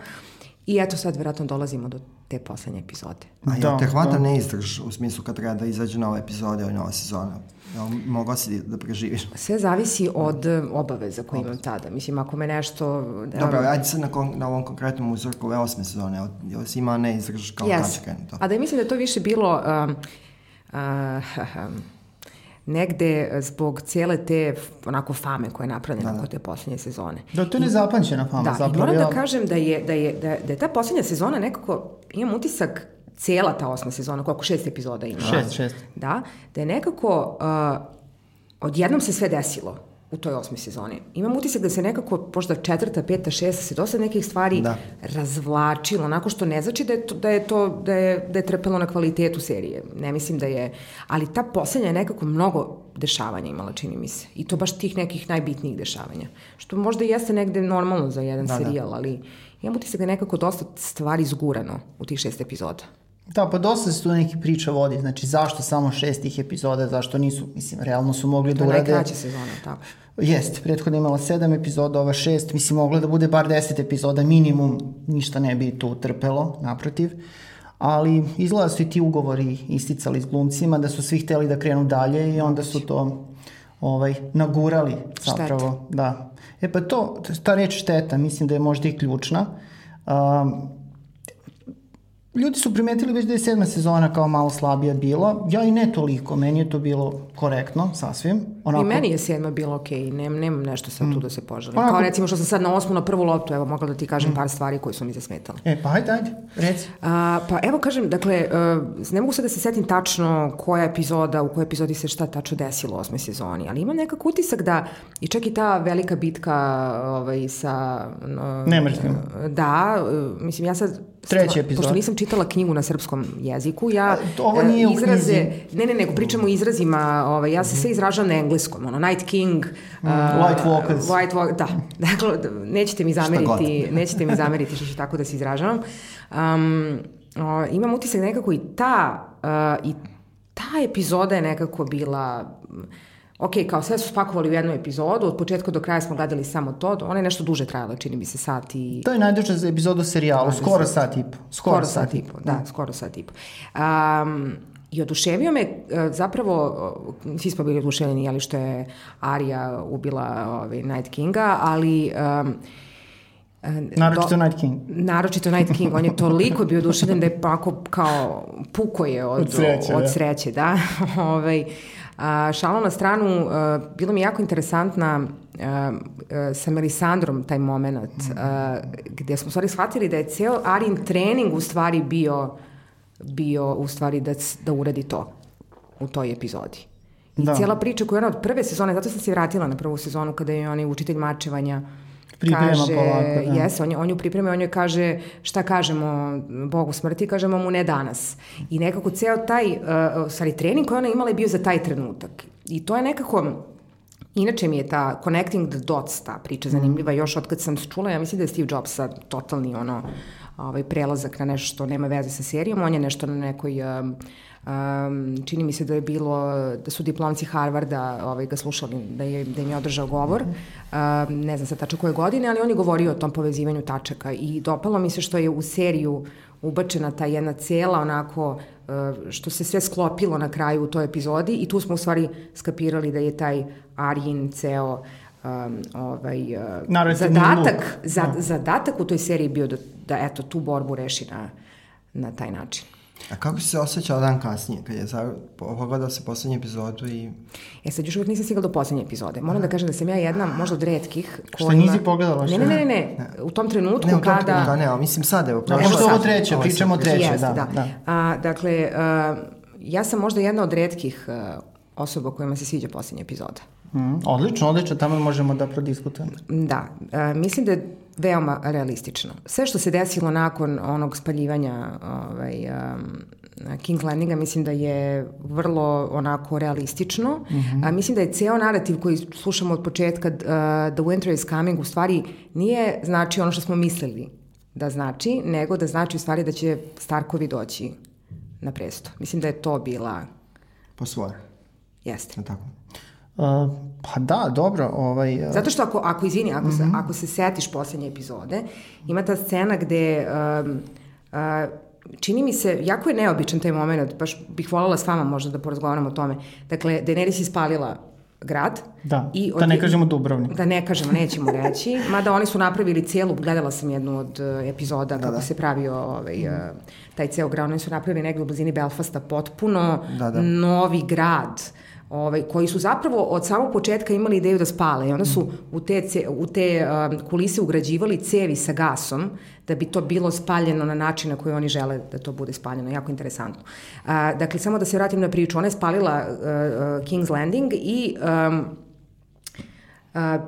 I eto sad verovatno dolazimo do te poslednje epizode. A ja da, te hvata da. neizdrž u smislu kad treba da izađe nova epizoda ili nova sezona? Ja, mogla si da preživiš? Sve zavisi od obaveza koje imam tada. Mislim, ako me nešto... Dobro, ajde sad na, kon, na ovom konkretnom uzorku ove osme sezone. Jel si ima neizdrž kao yes. krenu to? A da mislim da to više bilo... Um, uh, (laughs) negde zbog cijele te onako fame koja je napravljena da, da. te poslednje sezone. Da, to je nezapamćena fama. Da, zapravo, i moram ja... da kažem da je, da, je, da, da je ta poslednja sezona nekako, imam utisak, cijela ta osma sezona, koliko šest epizoda ima. Šest, šest. Da, da je nekako, uh, odjednom se sve desilo u toj osmoj sezoni. Imam utisak da se nekako, možda četvrta, peta, šesta, se dosta nekih stvari da. razvlačilo, onako što ne znači da je to, da je, to, da je, da je trpelo na kvalitetu serije. Ne mislim da je, ali ta poslednja je nekako mnogo dešavanja imala, čini mi se. I to baš tih nekih najbitnijih dešavanja. Što možda jeste negde normalno za jedan da, da. serijal, da. ali imam utisak da je nekako dosta stvari zgurano u tih šest epizoda. Da, pa dosta se tu neki priča vodi, znači zašto samo šest tih epizoda, zašto nisu, mislim, realno su mogli da urade... To je najkraća sezona, tako. Jeste, prethodno imala sedam epizoda, ova šest, mislim, mogla da bude bar deset epizoda, minimum, ništa ne bi tu trpelo, naprotiv. Ali izgleda su i ti ugovori isticali s glumcima, da su svi hteli da krenu dalje i onda su to ovaj, nagurali zapravo. Šteta. Da. E pa to, ta reč šteta, mislim da je možda i ključna. Um, ljudi su primetili već da je sedma sezona kao malo slabija bila. Ja i ne toliko, meni je to bilo korektno, sasvim. Onako... I meni je sedma bilo okej, okay. Nem, nemam nešto sad mm. tu da se poželim. Onako... Kao recimo što sam sad na osmu na prvu loptu, evo mogla da ti kažem mm. par stvari koje su mi zasmetale. E, pa ajde, ajde, reci. A, pa evo kažem, dakle, uh, ne mogu sad da se setim tačno koja epizoda, u kojoj epizodi se šta tačno desilo u osmoj sezoni, ali ima nekak utisak da, i čak i ta velika bitka ovaj, sa... Uh. Da, uh, mislim, ja sad Treći epizod. Pošto nisam čitala knjigu na srpskom jeziku, ja ovo nije izraze, u. Ne, ne, nego pričamo o izrazima, ovaj, ja se sve izražavam na engleskom, ono, Night King, mm, uh, White Walkers. White Walk, da, (laughs) dakle, nećete mi zameriti, nećete mi zameriti što ću tako da se izražavam. Um, o, imam utisak nekako i ta, uh, i ta epizoda je nekako bila ok, kao sve su spakovali u jednu epizodu, od početka do kraja smo gledali samo to, ona je nešto duže trajala, čini mi se sat i... To je najduža za epizodu serijalu, skoro sat i po. Skoro, skoro sat, i po, da, da, skoro sat i po. Um, I oduševio me, e, zapravo, svi smo bili oduševljeni, ali što je Arija ubila ovaj, Night Kinga, ali... Um, Naročito do, Night King. Naročito Night King. On je toliko bio oduševljen da je pako kao puko je od, od sreće, od da. sreće da. (laughs) ovaj, A, šalo na stranu, a, bilo mi jako interesantna a, a, sa Melisandrom taj moment, a, gde smo stvari shvatili da je ceo Arin trening u stvari bio, bio u stvari da, da uradi to u toj epizodi. I da. cijela priča koja je ona od prve sezone, zato sam se vratila na prvu sezonu kada je onaj učitelj mačevanja Priprema kaže, polako, da. Jes, on, on ju priprema, on joj kaže šta kažemo Bogu smrti, kažemo mu ne danas. I nekako ceo taj, uh, stvari, trening koji ona imala je bio za taj trenutak. I to je nekako, Inače mi je ta Connecting the Dots, ta priča zanimljiva, mm. još od kad sam čula, ja mislim da je Steve Jobs sad totalni ono, ovaj, prelazak na nešto što nema veze sa serijom, on je nešto na nekoj um, Um, čini mi se da je bilo, da su diplomci Harvarda ovaj, ga slušali, da, je, da im je održao govor. Um, ne znam sa tačno koje godine, ali on je govorio o tom povezivanju tačaka i dopalo mi se što je u seriju ubačena ta jedna cela onako uh, što se sve sklopilo na kraju u toj epizodi i tu smo u stvari skapirali da je taj Arjen ceo um, ovaj, uh, zadatak, za, no. Da. zadatak u toj seriji bio da, da eto tu borbu reši na, na taj način. A kako si se osjećao dan kasnije, kad je pogledao se poslednju epizodu i... E sad još uvijek nisam stigla do poslednje epizode. Moram da kažem da sam ja jedna, možda od redkih... Kojima... Šta nisi pogledala? Ne, ne, ne, ne, ne. U tom trenutku ne, u tom kada... Trenutku, da, ne, ali mislim sad, evo, prošlo. Možda ovo treće, pričamo o treće, da. da. da. A, dakle, a, ja sam možda jedna od redkih a, osoba kojima se sviđa poslednja epizoda. Mm, odlično, odlično, tamo možemo da prodiskutujemo. Da, a, mislim da je veoma realistično. Sve što se desilo nakon onog spaljivanja ovaj, um, King Landinga mislim da je vrlo onako realistično. Mm -hmm. A, mislim da je ceo narativ koji slušamo od početka uh, The Winter is Coming u stvari nije znači ono što smo mislili da znači, nego da znači u stvari da će Starkovi doći na presto. Mislim da je to bila... Po svoje. Jeste. tako? Uh, pa da, dobro. Ovaj, uh... Zato što ako, ako izvini, ako, mm -hmm. se, mhm. ako se setiš poslednje epizode, ima ta scena gde um, uh, čini mi se, jako je neobičan taj moment, baš bih voljela s vama možda da porazgovaram o tome. Dakle, Daenerys ispalila grad. Da, i od, da ne kažemo Dubrovnik. Da ne kažemo, nećemo reći. (laughs) Mada oni su napravili cijelu, gledala sam jednu od uh, epizoda da, kako da. se pravio ovaj, uh, taj ceo grad. Oni su napravili negde u blizini Belfasta potpuno da, da. novi grad. Uh, ovaj, koji su zapravo od samog početka imali ideju da spale i onda su u te, u te kulise ugrađivali cevi sa gasom da bi to bilo spaljeno na način na koji oni žele da to bude spaljeno. Jako interesantno. Dakle, samo da se vratim na priču. Ona je spalila uh, uh, King's Landing i um, a,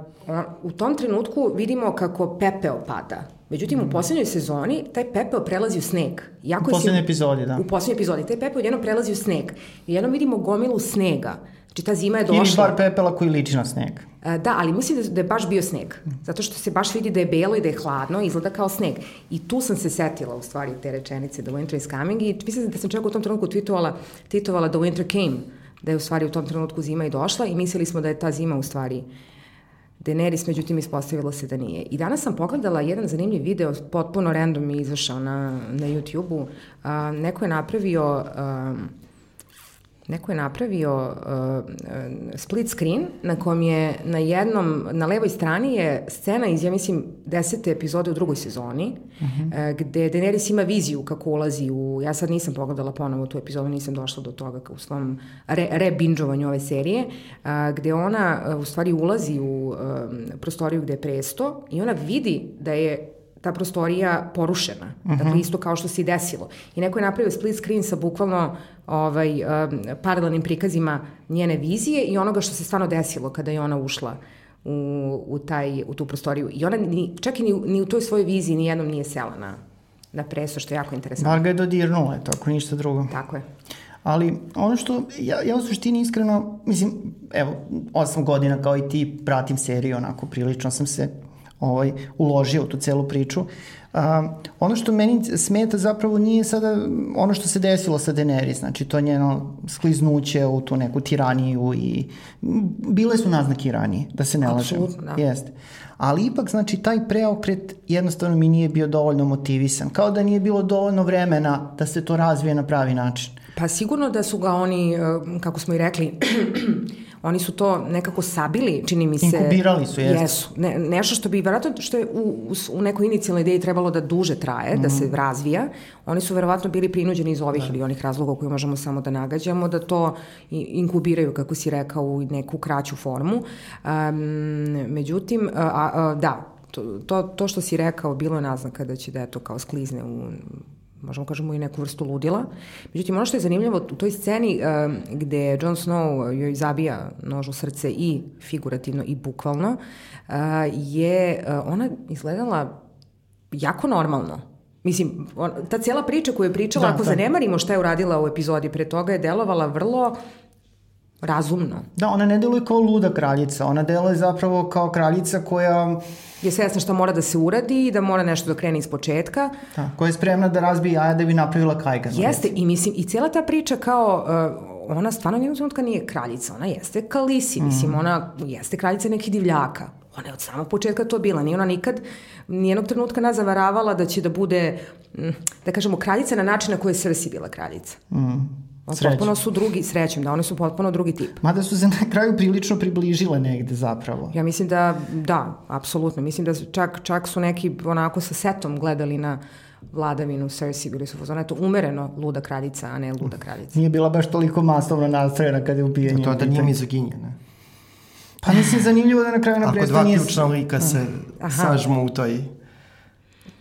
u tom trenutku vidimo kako pepeo pada. Međutim, u poslednjoj sezoni taj pepeo prelazi u sneg. Jako u poslednjoj epizodi, da. U poslednjoj epizodi. Taj pepeo jednom prelazi u sneg. I jednom vidimo gomilu snega. Znači ta zima je došla. Ili bar pepela koji liči na sneg. E, da, ali mislim da, da je baš bio sneg. Zato što se baš vidi da je belo i da je hladno, izgleda kao sneg. I tu sam se setila u stvari te rečenice The Winter is coming i mislim da sam čak u tom trenutku tweetovala, tweetovala The Winter came, da je u stvari u tom trenutku zima i došla i mislili smo da je ta zima u stvari Daenerys, međutim ispostavilo se da nije. I danas sam pogledala jedan zanimljiv video, potpuno random je izašao na, na YouTube-u. neko je napravio... neko je napravio uh, split screen na kom je na jednom, na levoj strani je scena iz, ja mislim, desete epizode u drugoj sezoni, uh -huh. uh, gde Daenerys ima viziju kako ulazi u, ja sad nisam pogledala ponovo tu epizodu, nisam došla do toga u svom re, rebinđovanju ove serije, uh, gde ona uh, u stvari ulazi u uh, prostoriju gde je presto i ona vidi da je ta prostorija porušena. Uh -huh. Dakle, mhm. isto kao što se i desilo. I neko je napravio split screen sa bukvalno ovaj, um, paralelnim prikazima njene vizije i onoga što se stvarno desilo kada je ona ušla u, u, taj, u tu prostoriju. I ona ni, čak i ni, ni u toj svojoj viziji ni jednom nije sela na, na preso, što je jako interesantno. Bar ga je dodirnula, tako ništa drugo. Tako je. Ali ono što, ja, ja u suštini iskreno, mislim, evo, osam godina kao i ti pratim seriju, onako prilično sam se ovaj, uložio u tu celu priču. A, ono što meni smeta zapravo nije sada ono što se desilo sa Daenerys, znači to njeno skliznuće u tu neku tiraniju i bile su naznake ranije, da se ne lažemo. Apsolutno, da. Jeste. Ali ipak, znači, taj preokret jednostavno mi nije bio dovoljno motivisan. Kao da nije bilo dovoljno vremena da se to razvije na pravi način. Pa sigurno da su ga oni, eh, kako smo i rekli, (clears throat) Oni su to nekako sabili, čini mi se. Inkubirali su, jesu. Jesu. Ne, nešto što bi, verovatno, što je u, u, u nekoj inicijalnoj ideji trebalo da duže traje, mm. da se mhm. razvija, oni su verovatno bili prinuđeni iz ovih da. ili onih razloga koje možemo samo da nagađamo, da to inkubiraju, kako si rekao, u neku kraću formu. Um, međutim, a, a, da, to, to, to što si rekao bilo je naznaka da će da je to kao sklizne u možemo kažemo i neku vrstu ludila. Međutim, ono što je zanimljivo u toj sceni uh, gde Jon Snow joj zabija nož u srce i figurativno i bukvalno, uh, je uh, ona izgledala jako normalno. Mislim, on, ta cijela priča koju je pričala, da, ako da. zanemarimo šta je uradila u epizodi pre toga, je delovala vrlo razumno. Da, ona ne deluje kao luda kraljica, ona deluje zapravo kao kraljica koja... Je svesna šta mora da se uradi i da mora nešto da krene iz početka. Da, koja je spremna da razbije jaja da bi napravila kajgan. Jeste, i mislim, i cijela ta priča kao... Uh, ona stvarno nijednog trenutka nije kraljica, ona jeste kalisi, mm. mislim, ona jeste kraljica nekih divljaka. Ona je od samog početka to bila, nije ona nikad nijednog trenutka nas zavaravala da će da bude, mm, da kažemo, kraljica na način na koji je Srsi bila kraljica. Mm. Srećem. Potpuno su drugi, srećem, da one su potpuno drugi tip. Mada su se na kraju prilično približile negde zapravo. Ja mislim da, da, apsolutno. Mislim da čak, čak su neki onako sa setom gledali na vladavinu Cersei, bili su fazona, to umereno luda kraljica, a ne luda kraljica. Nije bila baš toliko masovno nastrojena kada je ubijenje. To da nije mizoginja, ne? Pa mislim, zanimljivo da na kraju na Ako dva ključna lika se Aha. sažmu u toj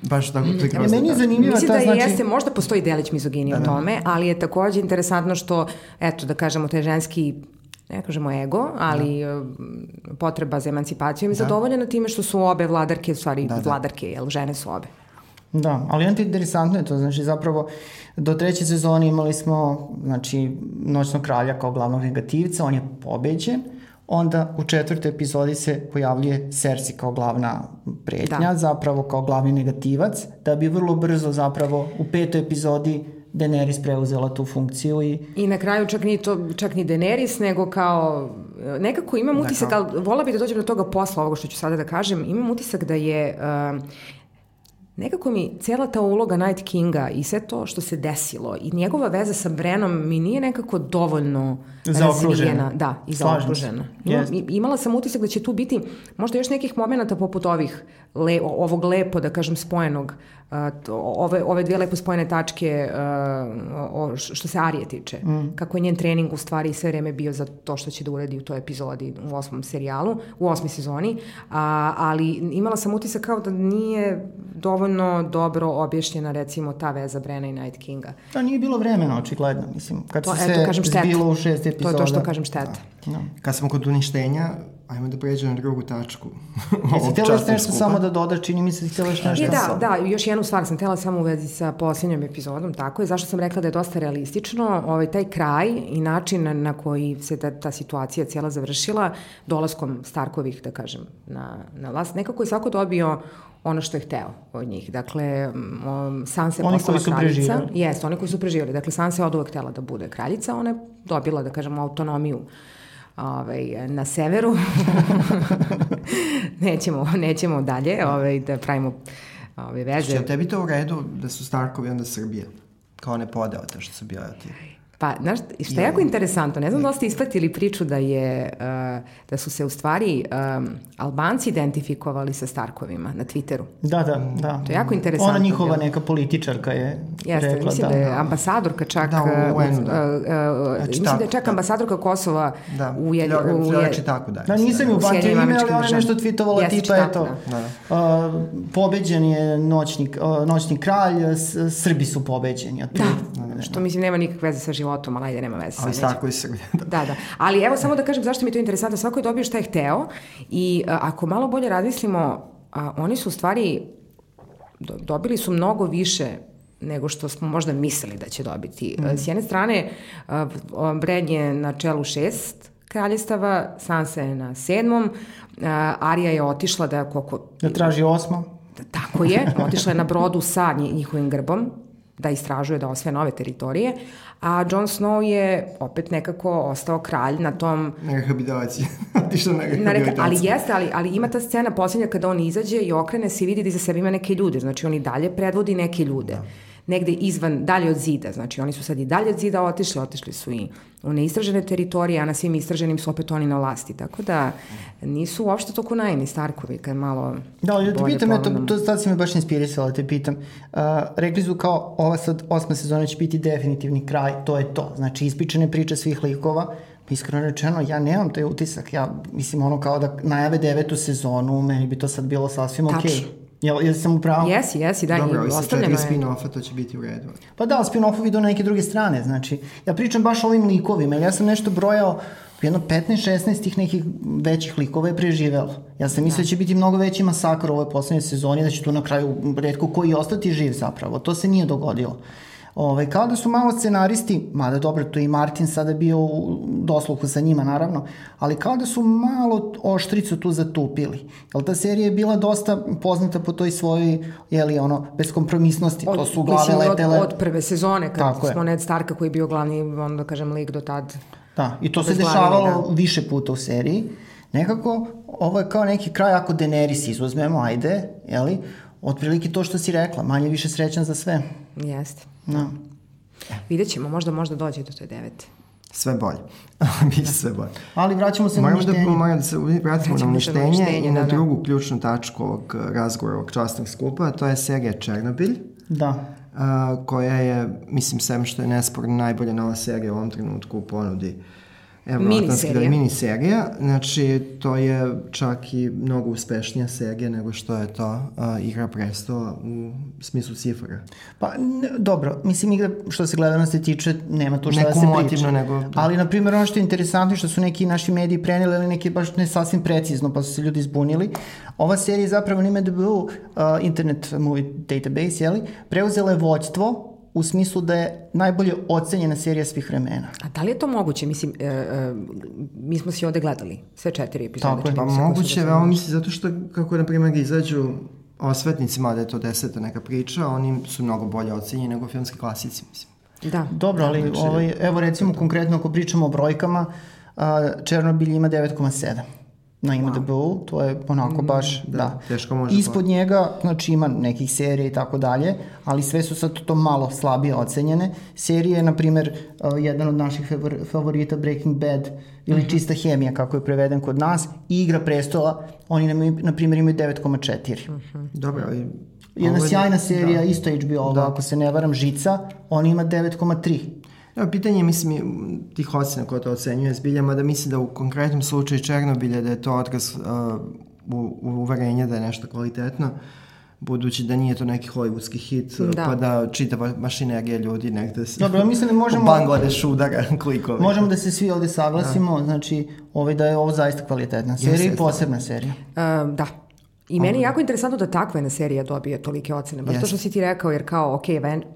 baš tako mm. pregrozno. Meni je zanimljiva Mislim ta, da znači... jeste, možda postoji delić mizoginije da, u da. tome, ali je takođe interesantno što, eto, da kažemo, taj ženski ne kažemo ego, ali da. potreba za emancipacijom je da. zadovoljena time što su obe vladarke, u stvari da, da. vladarke, jel žene su obe. Da, ali interesantno je to, znači zapravo do treće sezone imali smo znači, Noćnog kralja kao glavnog negativca, on je pobeđen, onda u četvrtoj epizodi se pojavljuje Cersei kao glavna pretnja, da. zapravo kao glavni negativac, da bi vrlo brzo zapravo u petoj epizodi Daenerys preuzela tu funkciju i... I na kraju čak ni, to, čak ni Daenerys, nego kao... Nekako imam da, utisak, ali vola bi da dođem do toga posla, ovoga što ću sada da kažem, imam utisak da je uh, nekako mi cijela ta uloga Night Kinga i sve to što se desilo i njegova veza sa Brenom mi nije nekako dovoljno razvijena. Da, i zaokružena. Ima, imala sam utisak da će tu biti možda još nekih momenta poput ovih, le, ovog lepo, da kažem, spojenog ove, ove dvije lepo spojene tačke o, što se Arije tiče. Mm. Kako je njen trening u stvari sve vreme bio za to što će da uradi u toj epizodi u osmom serijalu, u osmi sezoni, a, ali imala sam utisak kao da nije dovoljno dobro objašnjena recimo ta veza Brena i Night Kinga. Da, nije bilo vremena, očigledno, mislim. Kad to, se eto, kažem, zbilo u šest epizoda. To je to što kažem šteta. Da, da. Kad smo kod uništenja, ajmo da pređemo na drugu tačku. (laughs) Jesi htjela još nešto samo da dodaš, čini mi se da htjela još nešto. Je, da, da, još jednu stvar sam htjela samo u vezi sa posljednjom epizodom, tako je, zašto sam rekla da je dosta realistično, ovaj, taj kraj i način na koji se ta, ta situacija cijela završila, dolaskom Starkovih, da kažem, na, na vlast, nekako je svako dobio ono što je hteo od njih. Dakle, um, Sansa je postala kraljica. Jeste, oni koji su preživjeli. Dakle, Sansa je od uvek htela da bude kraljica, ona je dobila, da kažemo, autonomiju ovaj, na severu. (laughs) nećemo, nećemo dalje ovaj, da pravimo ovaj, veze. Što tebi to u redu da su Starkovi onda Srbije? Kao ne podeo to što su bile ti? Pa, znaš, što je jako interesantno, ne znam da ste ispratili priču da je, uh, da su se u stvari um, Albanci identifikovali sa Starkovima na Twitteru. Da, da, da. To je jako interesantno. Ona njihova neka političarka je Jeste, rekla mislim da. da je ambasadorka čak, Da, u UN, uh, da. uh, uh, Znači, mislim tako, da je čak da. ambasadorka Kosova Da, u, je, Flora- u, Flora je, Čitaku daje. Da, nisam ju Sjedinjenim ime, ali ona je nešto tweetovala Jeste, tipa, tako, eto, da. Da, uh, pobeđen je noćni, uh, noćni kralj, Srbi su pobeđeni. Da, što mislim nema nikakve veze sa životom, ali ajde nema veze. Ali neće. Starkovi Srbije. (laughs) Da. Da, da. Ali evo samo da kažem zašto mi je to interesantno. Svako je dobio šta je hteo i a, ako malo bolje razmislimo, a, oni su u stvari do, dobili su mnogo više nego što smo možda mislili da će dobiti. Mm. S jedne strane, a, a, Bren je na čelu šest kraljestava, Sansa je na sedmom, a, Arija je otišla da koliko... da traži osmo. Tako je, (laughs) otišla je na brodu sa nji- njihovim grbom, da istražuje, da osvaja nove teritorije, a Jon Snow je opet nekako ostao kralj na tom Na rehabilitaciji. (laughs) Otišao na rehabilitaciju. ali jeste, ali, ali ima ta scena posljednja kada on izađe i okrene se i vidi da iza sebe ima neke ljude, znači on i dalje predvodi neke ljude. Da. Negde izvan, dalje od zida, znači oni su sad i dalje od zida otišli, otišli su i u neistražene teritorije, a na svim istraženim su opet oni na vlasti, tako da nisu uopšte toliko najemni Starkovi, kad malo Da, ali da te pitam, eto, pogledamo. to sad si me baš inspirisala, da te pitam. Uh, rekli su kao, ova sad osma sezona će biti definitivni kraj, to je to. Znači, ispričane priče svih likova, iskreno rečeno, ja nemam taj utisak, ja mislim ono kao da najave devetu sezonu, meni bi to sad bilo sasvim okej. Okay. Jel, jel sam upravo? Jesi, jesi, da, Dobro, i ostavljeno četiri je. spin-offa to će biti u redu. Pa da, spin-offovi idu na neke druge strane, znači, ja pričam baš o ovim likovima, jer ja sam nešto brojao, jedno 15-16 tih nekih većih likova je preživelo. Ja sam mislio da će biti mnogo veći masakr u ovoj poslednjoj sezoni, da će tu na kraju redko koji ostati živ zapravo. To se nije dogodilo. Ove, kao da su malo scenaristi, mada dobro, je i Martin sada bio u dosluhu sa njima, naravno, ali kao da su malo oštricu tu zatupili. Jer ta serija je bila dosta poznata po toj svojoj, jeli, ono, beskompromisnosti. to su glave mislim, letele. Od, od prve sezone, kad Tako je. smo Ned Starka koji je bio glavni, onda da kažem, lik do tad. Da, i to se dešavalo više puta u seriji. Nekako, ovo je kao neki kraj ako Daenerys izuzmemo, ajde, jeli, otprilike to što si rekla, manje više srećan za sve. Jeste. Da. Vidjet ćemo, možda, možda dođe do te devete. Sve bolje. (laughs) Biće sve bolje. Ali vraćamo se Moramo na da, uništenje. moramo da se vratimo na Vraćamo se na uništenje uništenje, i na da, da. drugu ključnu tačku ovog eh, razgovora, ovog častnog skupa, a to je serija Černobilj. Da. a, koja je, mislim, sem što je nesporno najbolja nova serija u ovom trenutku u ponudi Evroatlantske Miniserija. miniserija. Znači, to je čak i mnogo uspešnija serija nego što je to a, Igra prestola u smislu cifara. Pa, ne, dobro, mislim, igra, što se gledanosti tiče, nema tu šta da se priča. nego- da. Ali, na primjer, ono što je interesantno je što su neki naši mediji preneli, ali neki baš ne sasvim precizno, pa su se ljudi zbunili. Ova serija je zapravo na IMDb uh, Internet Movie Database, jeli, preuzela je vođstvo u smislu da je najbolje ocenjena serija svih vremena. A da li je to moguće? Mislim, e, e, mi smo svi ovde gledali sve četiri epizode. Tako je. čini Pa koje su moguće, veoma mislim, zato što kako, na primjer, izađu osvetnici, mada je to deseta neka priča, oni su mnogo bolje ocenjeni nego filmski klasici, mislim. Da. Dobro, ali znači- ovaj, evo recimo konkretno ako pričamo o brojkama, a, Černobilj ima 9,7 na IMDb-u, to je onako baš, da. da, teško može Ispod njega, znači ima nekih serija i tako dalje, ali sve su sad to malo slabije ocenjene. Serije, na primjer, a, jedan od naših favor- favorita Breaking Bad ili Mhm. Čista hemija, kako je preveden kod nas, i Igra prestola, oni nam, na primjer imaju 9,4. Dobro, ali... Jedna je- sjajna serija, da. isto HBO, da. ako se ne varam, Žica, on ima 9,3. Evo, pitanje je, mislim, tih ocena koja to ocenjuje zbilja, mada mislim da u konkretnom slučaju Černobilja da je to odraz uh, u, u uverenja da je nešto kvalitetno. budući da nije to neki hollywoodski hit, da. pa da čitava mašinerija ljudi negde se... Dobro, mislim da (laughs) možemo... Bangladeš udara (laughs) klikove. Možemo da se svi ovde saglasimo, da. znači ovaj, da je ovo zaista kvalitetna serija i posebna serija. Uh, da, I meni je jako interesantno da takva jedna serija dobije tolike ocene. Baš yes. to što si ti rekao, jer kao, ok,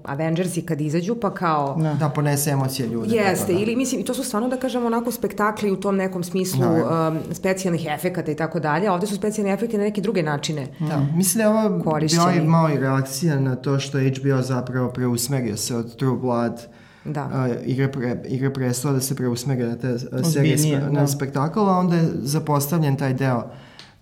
Avengersi kad izađu, pa kao... Da, da ponese emocije ljudi. Jeste, da. ili mislim, i to su stvarno, da kažemo, onako spektakli u tom nekom smislu da, um, specijalnih efekata i tako dalje, a ovde su specijalni efekti na neke druge načine Da, mislim da je ovo korišćeni. bio malo i reakcija na to što HBO zapravo preusmerio se od True Blood da. Uh, igre, pre, igre prestola da se preusmerio na te uh, serije, na da. spektakl, a onda je zapostavljen taj deo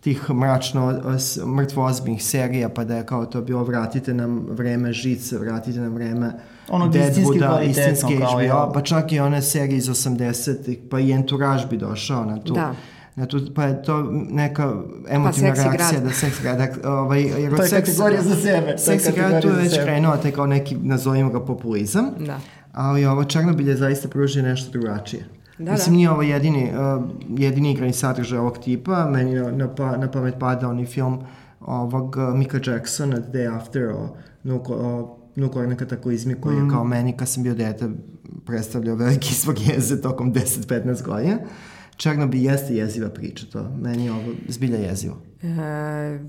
tih mračno mrtvoozbiljnih serija, pa da je kao to bilo vratite nam vreme žice, vratite nam vreme ono Deadwooda, istinski HBO, ja. pa čak i one serije iz 80-ih, pa i Entourage bi došao na tu. Da. Na tu, pa je to neka emotivna pa, reakcija grad. da seks grad, ovaj, jer to je seks, kategorija za sebe. Seks grad tu je već krenuo taj kao neki, nazovimo ga populizam, da. ali ovo Černobilj je zaista pružio nešto drugačije. Da, Mislim, da. nije ovo jedini, uh, jedini igrani sadržaj ovog tipa. Meni na, na, pa, na pamet pada onaj film ovog uh, Mika Jacksona, The Day After, o, nuko, o nuklearnoj kataklizmi koji mm. je kao meni kad sam bio dete predstavljao veliki svog jeze tokom 10-15 godina. Černobi jeste jeziva priča, to meni je ovo zbilja jezivo. E,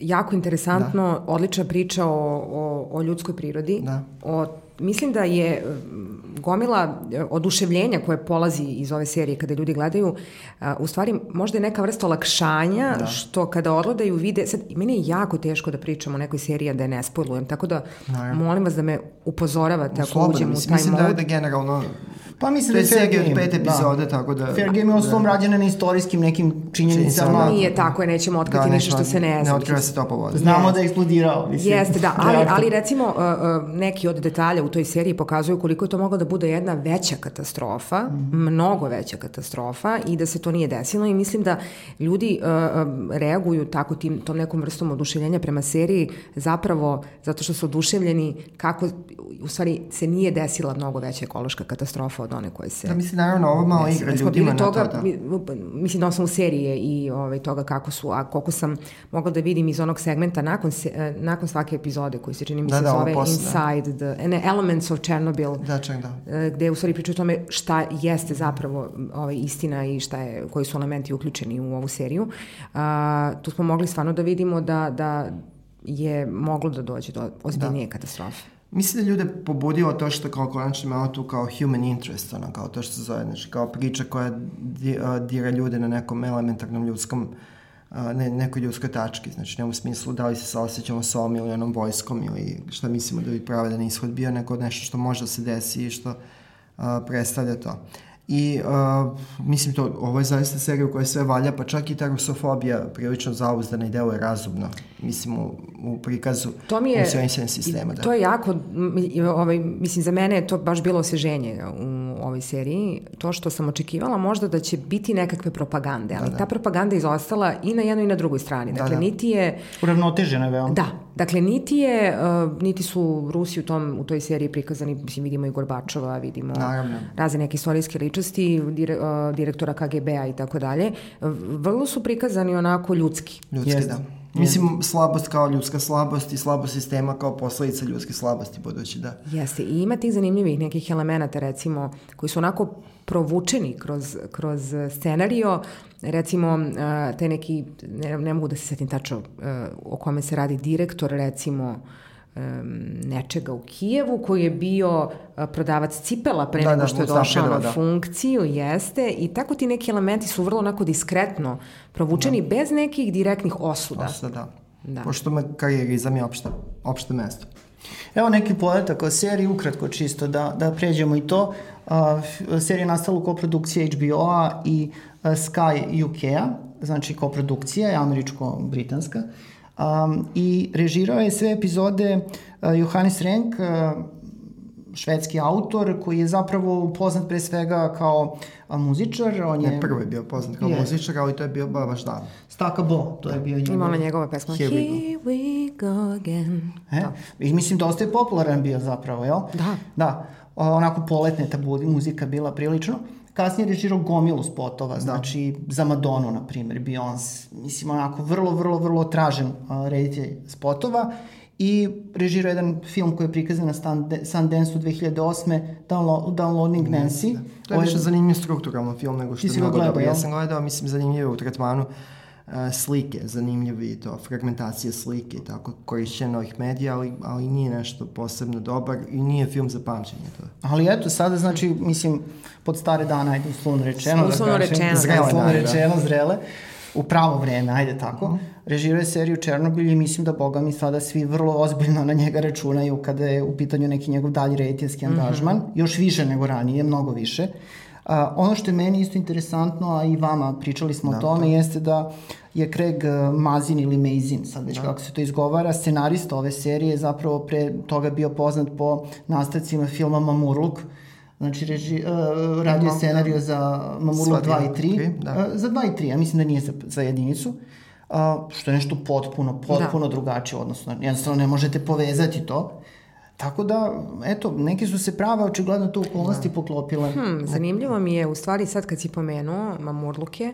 jako interesantno, da. odlična priča o, o, o ljudskoj prirodi, da. o mislim da je gomila e, oduševljenja koje polazi iz ove serije kada ljudi gledaju, u stvari možda je neka vrsta olakšanja da. što kada odgledaju vide, sad meni je jako teško da pričam o nekoj seriji da je ne spojlujem, tako da Naravno. molim vas da me upozoravate ako uđem u taj mislim mod. Mislim da je generalno Pa mislim da je Fair Game. od pet epizode, da. tako da... Fair Game je osnovom da. rađena na istorijskim nekim činjenicama. Nije tako je, nećemo otkriti da, nešto što se ne zna. Ne otkriva se topa voda. Znamo da je eksplodirao. Mislim. Jeste, da, ali, ali recimo uh, uh, neki od detalja u toj seriji pokazuju koliko je to moglo da bude jedna veća katastrofa, mm. mnogo veća katastrofa i da se to nije desilo i mislim da ljudi uh, reaguju tako tim, tom nekom vrstom oduševljenja prema seriji zapravo zato što su oduševljeni kako u stvari se nije desila mnogo veća ekološka katastrofa od one koje se... Da, mislim, naravno, ovo malo igra ljudima na toga, to, da. Mislim, na osnovu serije i ovaj, toga kako su, a koliko sam mogla da vidim iz onog segmenta nakon, se, eh, nakon svake epizode koji se čini mi da, se da, zove posle, Inside da. the ne, Elements of Chernobyl, da, čak, da. Eh, gde u stvari pričaju o tome šta jeste zapravo ovaj, istina i šta je, koji su elementi uključeni u ovu seriju. A, tu smo mogli stvarno da vidimo da, da je moglo da dođe do ozbiljnije da. katastrofe. Mislim da ljude pobudilo to što kao konačno imamo tu kao human interest, ono, kao to što se zove, znači, kao priča koja di, uh, dira ljude na nekom elementarnom ljudskom uh, ne, nekoj ljudskoj tački, znači ne u smislu da li se saosećamo s ovom ili onom vojskom ili šta mislimo da bi pravedan ishod bio, nego nešto što može da se desi i što uh, predstavlja to. I uh, mislim to, ovo je zaista serija u kojoj sve valja, pa čak i ta rusofobija prilično zauzdana i deluje razumno, mislim u, u prikazu to mi je, sistema. Da. To je jako, ovaj, mislim za mene je to baš bilo osveženje u ovoj seriji, to što sam očekivala možda da će biti nekakve propagande, ali da, da. ta propaganda je izostala i na jednoj i na drugoj strani. Da, dakle, da, da. niti je... Uravnotežena veoma. Da, dakle, niti je, uh, niti su Rusi u, tom, u toj seriji prikazani, mislim, vidimo i Gorbačova, vidimo Naravno. razne neke istorijske ličnosti, dire, uh, direktora KGB-a i tako dalje, vrlo su prikazani onako ljudski. Ljudski, Jeste. da. Mislim, slabost kao ljudska slabost i slabost sistema kao posledica ljudske slabosti, budući da... Jeste, i ima tih zanimljivih nekih elemenata, recimo, koji su onako provučeni kroz, kroz scenario, recimo, uh, te neki, ne, ne mogu da se setim tačno uh, o kome se radi direktor, recimo, nečega u Kijevu koji je bio prodavac cipela pre da, nego da, što je došao na da. funkciju, jeste, i tako ti neki elementi su vrlo onako diskretno provučeni da. bez nekih direktnih osuda. Osuda, da. da. Pošto me karijerizam je opšte, opšte mesto. Evo neki podatak o seriji, ukratko čisto da, da pređemo i to. Uh, serija je nastala u koprodukciji HBO-a i uh, Sky UK-a, znači koprodukcija je američko-britanska. Uh, Um, I režirao je sve epizode uh, Johannes Renk, uh, švedski autor koji je zapravo poznat pre svega kao a, muzičar. On je... Ne, prvo je bio poznat kao je. muzičar, ali to je bio baš da. Staka Bo, to je bio njegov. Imala njegova pesma Here, Here we go again. E? Da. I mislim, dosta je popularan bio zapravo, jel? Da. Da. Onako poletne ta muzika bila prilično kasnije režirao gomilu spotova, da. znači za Madonu, na primjer, Beyoncé, mislim onako vrlo, vrlo, vrlo tražen uh, reditelj spotova i režirao jedan film koji je prikazan na Sundance-u 2008. Download, Downloading Nancy. Da. To je više zanimljiv strukturalno film nego što je mnogo dobro. Ja sam gledao, mislim, zanimljivo u tretmanu uh, slike, zanimljivi to, fragmentacija slike i tako, korišćenje novih medija, ali, ali nije nešto posebno dobar i nije film za pamćenje. To. Ali eto, sada znači, mislim, pod stare dana, ajde, uslovno rečeno, uslovno da kažem, rečeno, zrele, uslovno da, rečeno, zrele, u pravo vreme, ajde tako. Mm. Režiruje seriju Černobilj i mislim da boga mi sada svi vrlo ozbiljno na njega računaju kada je u pitanju neki njegov dalji rejtinski mhm. angažman, mm -hmm. još više nego ranije, mnogo više. Uh, ono što je meni isto interesantno, a i vama pričali smo da, o tome, da. jeste da je Craig Mazin ili Mazin, sad već da. kako se to izgovara, scenarista ove serije, zapravo pre toga bio poznat po nastavcima filma Mamurluk, Znači, reži, uh, radio scenariju za Mamurluk 2 i 3. Da. Uh, za 2 i 3, ja mislim da nije za, za jedinicu. Uh, što je nešto potpuno, potpuno da. drugačije, odnosno jednostavno ne možete povezati to. Tako da, eto, neki su se prave očigledno to okolnosti da. poklopile. Hmm, zanimljivo mi je, u stvari sad kad si pomenuo Mamurluke,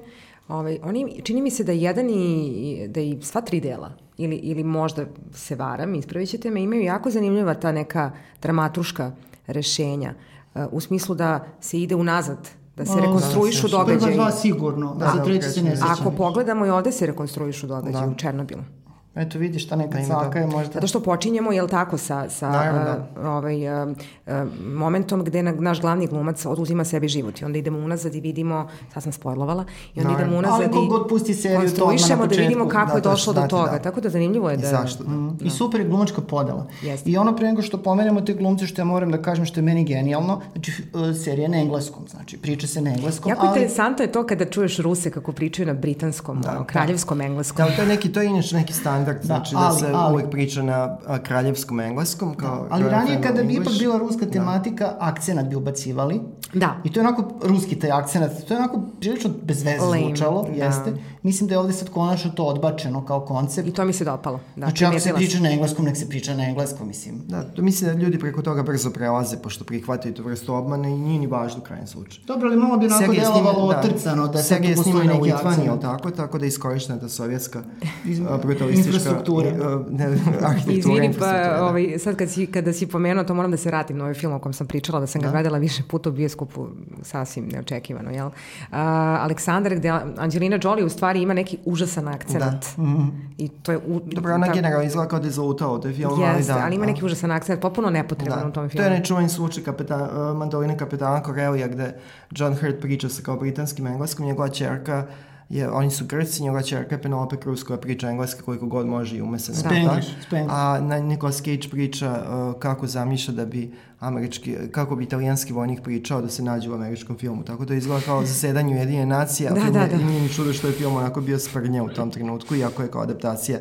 ovaj, oni, čini mi se da jedan i, da i sva tri dela, ili, ili možda se varam, ispravit ćete me, imaju jako zanimljiva ta neka dramatuška rešenja. Uh, u smislu da se ide unazad da se rekonstruišu da, događaji. Prva dva sigurno, da, za treći se ne Ako pogledamo i ovde se rekonstruišu događaji da. u Černobilu. Eto vidiš šta neka caka je možda. Zato što počinjemo, jel tako, sa, sa da. uh, ovaj, uh, momentom gde na, naš glavni glumac oduzima sebi život i onda idemo unazad i vidimo, sad sam spojlovala, i onda idemo unazad Ali i god pusti seriju konstruišemo da vidimo kako da, je došlo do toga. Da. Tako da zanimljivo je da... I zašto? Da. Mm. I super je glumačka podela. Jeste. I ono pre nego što pomenemo te glumce, što ja moram da kažem što je meni genijalno, znači uh, serija na engleskom, znači priča se na engleskom. Jako ali... interesantno je to kada čuješ Ruse kako pričaju na britanskom, da, ono, kraljevskom da. engleskom. Da, to je neki, to je inače neki standard standard, da, znači da ali, da se ali, uvek priča na kraljevskom engleskom. Kao da, ali ranije kada bi ipak bila ruska da. tematika, da. akcenat bi ubacivali. Da. I to je onako ruski taj akcenat, to je onako prilično bez veze zvučalo, da. Mislim da je ovde sad konačno to odbačeno kao koncept. I to mi se dopalo. Da, znači ako se priča na engleskom, nek se priča na engleskom, mislim. Da, to mislim da ljudi preko toga brzo prelaze, pošto prihvataju tu vrstu obmane i nije ni važno u krajem slučaju. Dobro, ali malo bi onako delovalo da, otrcano, da se tu postoji neki akcent. tako, tako da iskorištena ta sovjetska (laughs) brutalistička infrastruktura. ne, (laughs) arhitektura. Izvini, pa ovaj, sad kad si, kada si pomenuo, to moram da se vratim na ovaj film o kojem sam pričala, da sam ga da. gledala više puta u bioskopu, sasvim neočekivano, jel? Uh, Aleksandar, gde Angelina Jolie u stvari ima neki užasan akcent. Da. Mm -hmm. I to je... U, Dobro, ona da, generalno izgleda kao da je zalutao te film, ali da. ali ima neki užasan akcent, potpuno nepotreban da. u tom filmu. To je nečuven slučaj kapetan, uh, Mandoline kapetana Korelija, gde John Hurt priča sa kao britanskim engleskom, njegova čerka je, oni su Grci, njegova čerka je Penelope Cruz koja priča engleski koliko god može i ume se Spanglish, Spanglish. A na, Nicolas Cage priča uh, kako zamišlja da bi američki, kako bi italijanski vojnik pričao da se nađe u američkom filmu. Tako da izgleda kao zasedanje Ujedinje nacije, da, da, da. nije ni čudo što je film onako bio sprnje u tom trenutku, iako je kao adaptacija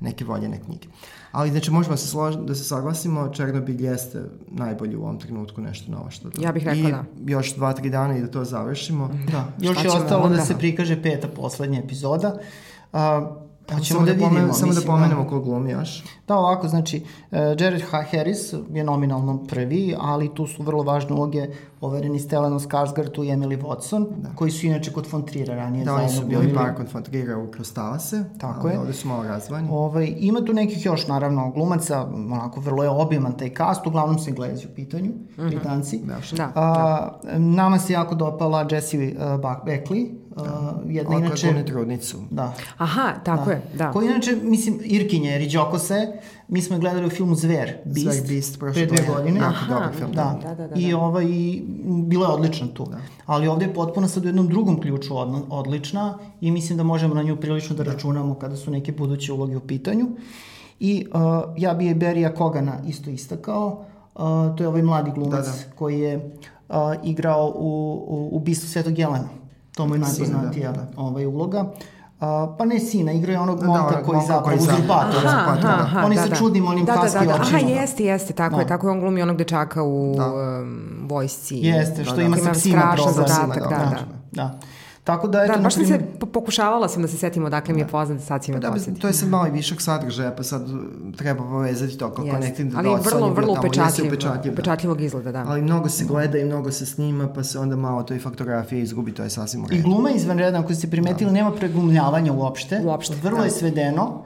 neke voljene knjige. Ali znači možemo da se slož, da se saglasimo, Černobil jeste najbolji u ovom trenutku nešto novo što da. Ja bih rekla I da. još dva, tri dana i da to završimo. Da, još je ostalo da, da se prikaže peta poslednja epizoda. Uh, Pa ćemo da, da vidimo. Pomen, samo da pomenemo da. ko glumi još. Da, ovako, znači, uh, Jared Harris je nominalno prvi, ali tu su vrlo važne uloge overeni Stellan Skarsgård i Emily Watson, da. koji su inače kod von Trira ranije da, zajedno. Da, oni su bili par kod von Trira u Krostalase, Tako je. ovde su malo razvojni. Ovaj, ima tu nekih još, naravno, glumaca, onako, vrlo je obiman taj cast, uglavnom se Englezi u pitanju, mm -hmm. Britanci. Da, da, da. nama se jako dopala Jessie uh, Beckley, Uh, jedna Ova inače... Trudnicu. Da. Aha, tako da. je, da. Koja inače, mislim, Irkinje, Riđokose, mi smo je gledali u filmu Zver, Beast, Zver Beast pre dve godine. Aha, dobar film. Da. Da, da, da, I, ovaj, bila je odlična tu. Da. Ali ovde je potpuno sad u jednom drugom ključu od, odlična i mislim da možemo na nju prilično da, da. računamo kada su neke buduće uloge u pitanju. I uh, ja bi je Berija Kogana isto istakao. Uh, to je ovaj mladi glumac da, da. koji je uh, igrao u, u, u Bistu Svetog Jelena To mu je najpoznatija da, da. ovaj, uloga. A, pa ne sina, igra je onog da, momka koji zapravo uzurpator. Aha, aha, Oni da, sa da. čudnim onim da, da, da, da. Aha, jeste, jeste, tako da. je, tako je on glumi onog dečaka u da. um, vojsci. Jeste, što da, da. ima sa psima problem. Zadatak, da, da. da. da. Tako da, eto, da, baš na primjer... se pokušavala sam da se setim odakle mi je poznat, sad si me pa da, To je sad malo i višak sadržaja, pa sad treba povezati to kao yes. connecting the Ali dots. vrlo, vrlo upečatljiv, upečatljiv, da. upečatljivog izgleda, da. Ali mnogo se gleda i mnogo se snima, pa se onda malo to i faktografija izgubi, to je sasvim u redu. I gluma izvanredna, ako ste primetili, da. nema preglumljavanja uopšte. Uopšte, Vrlo da. je svedeno.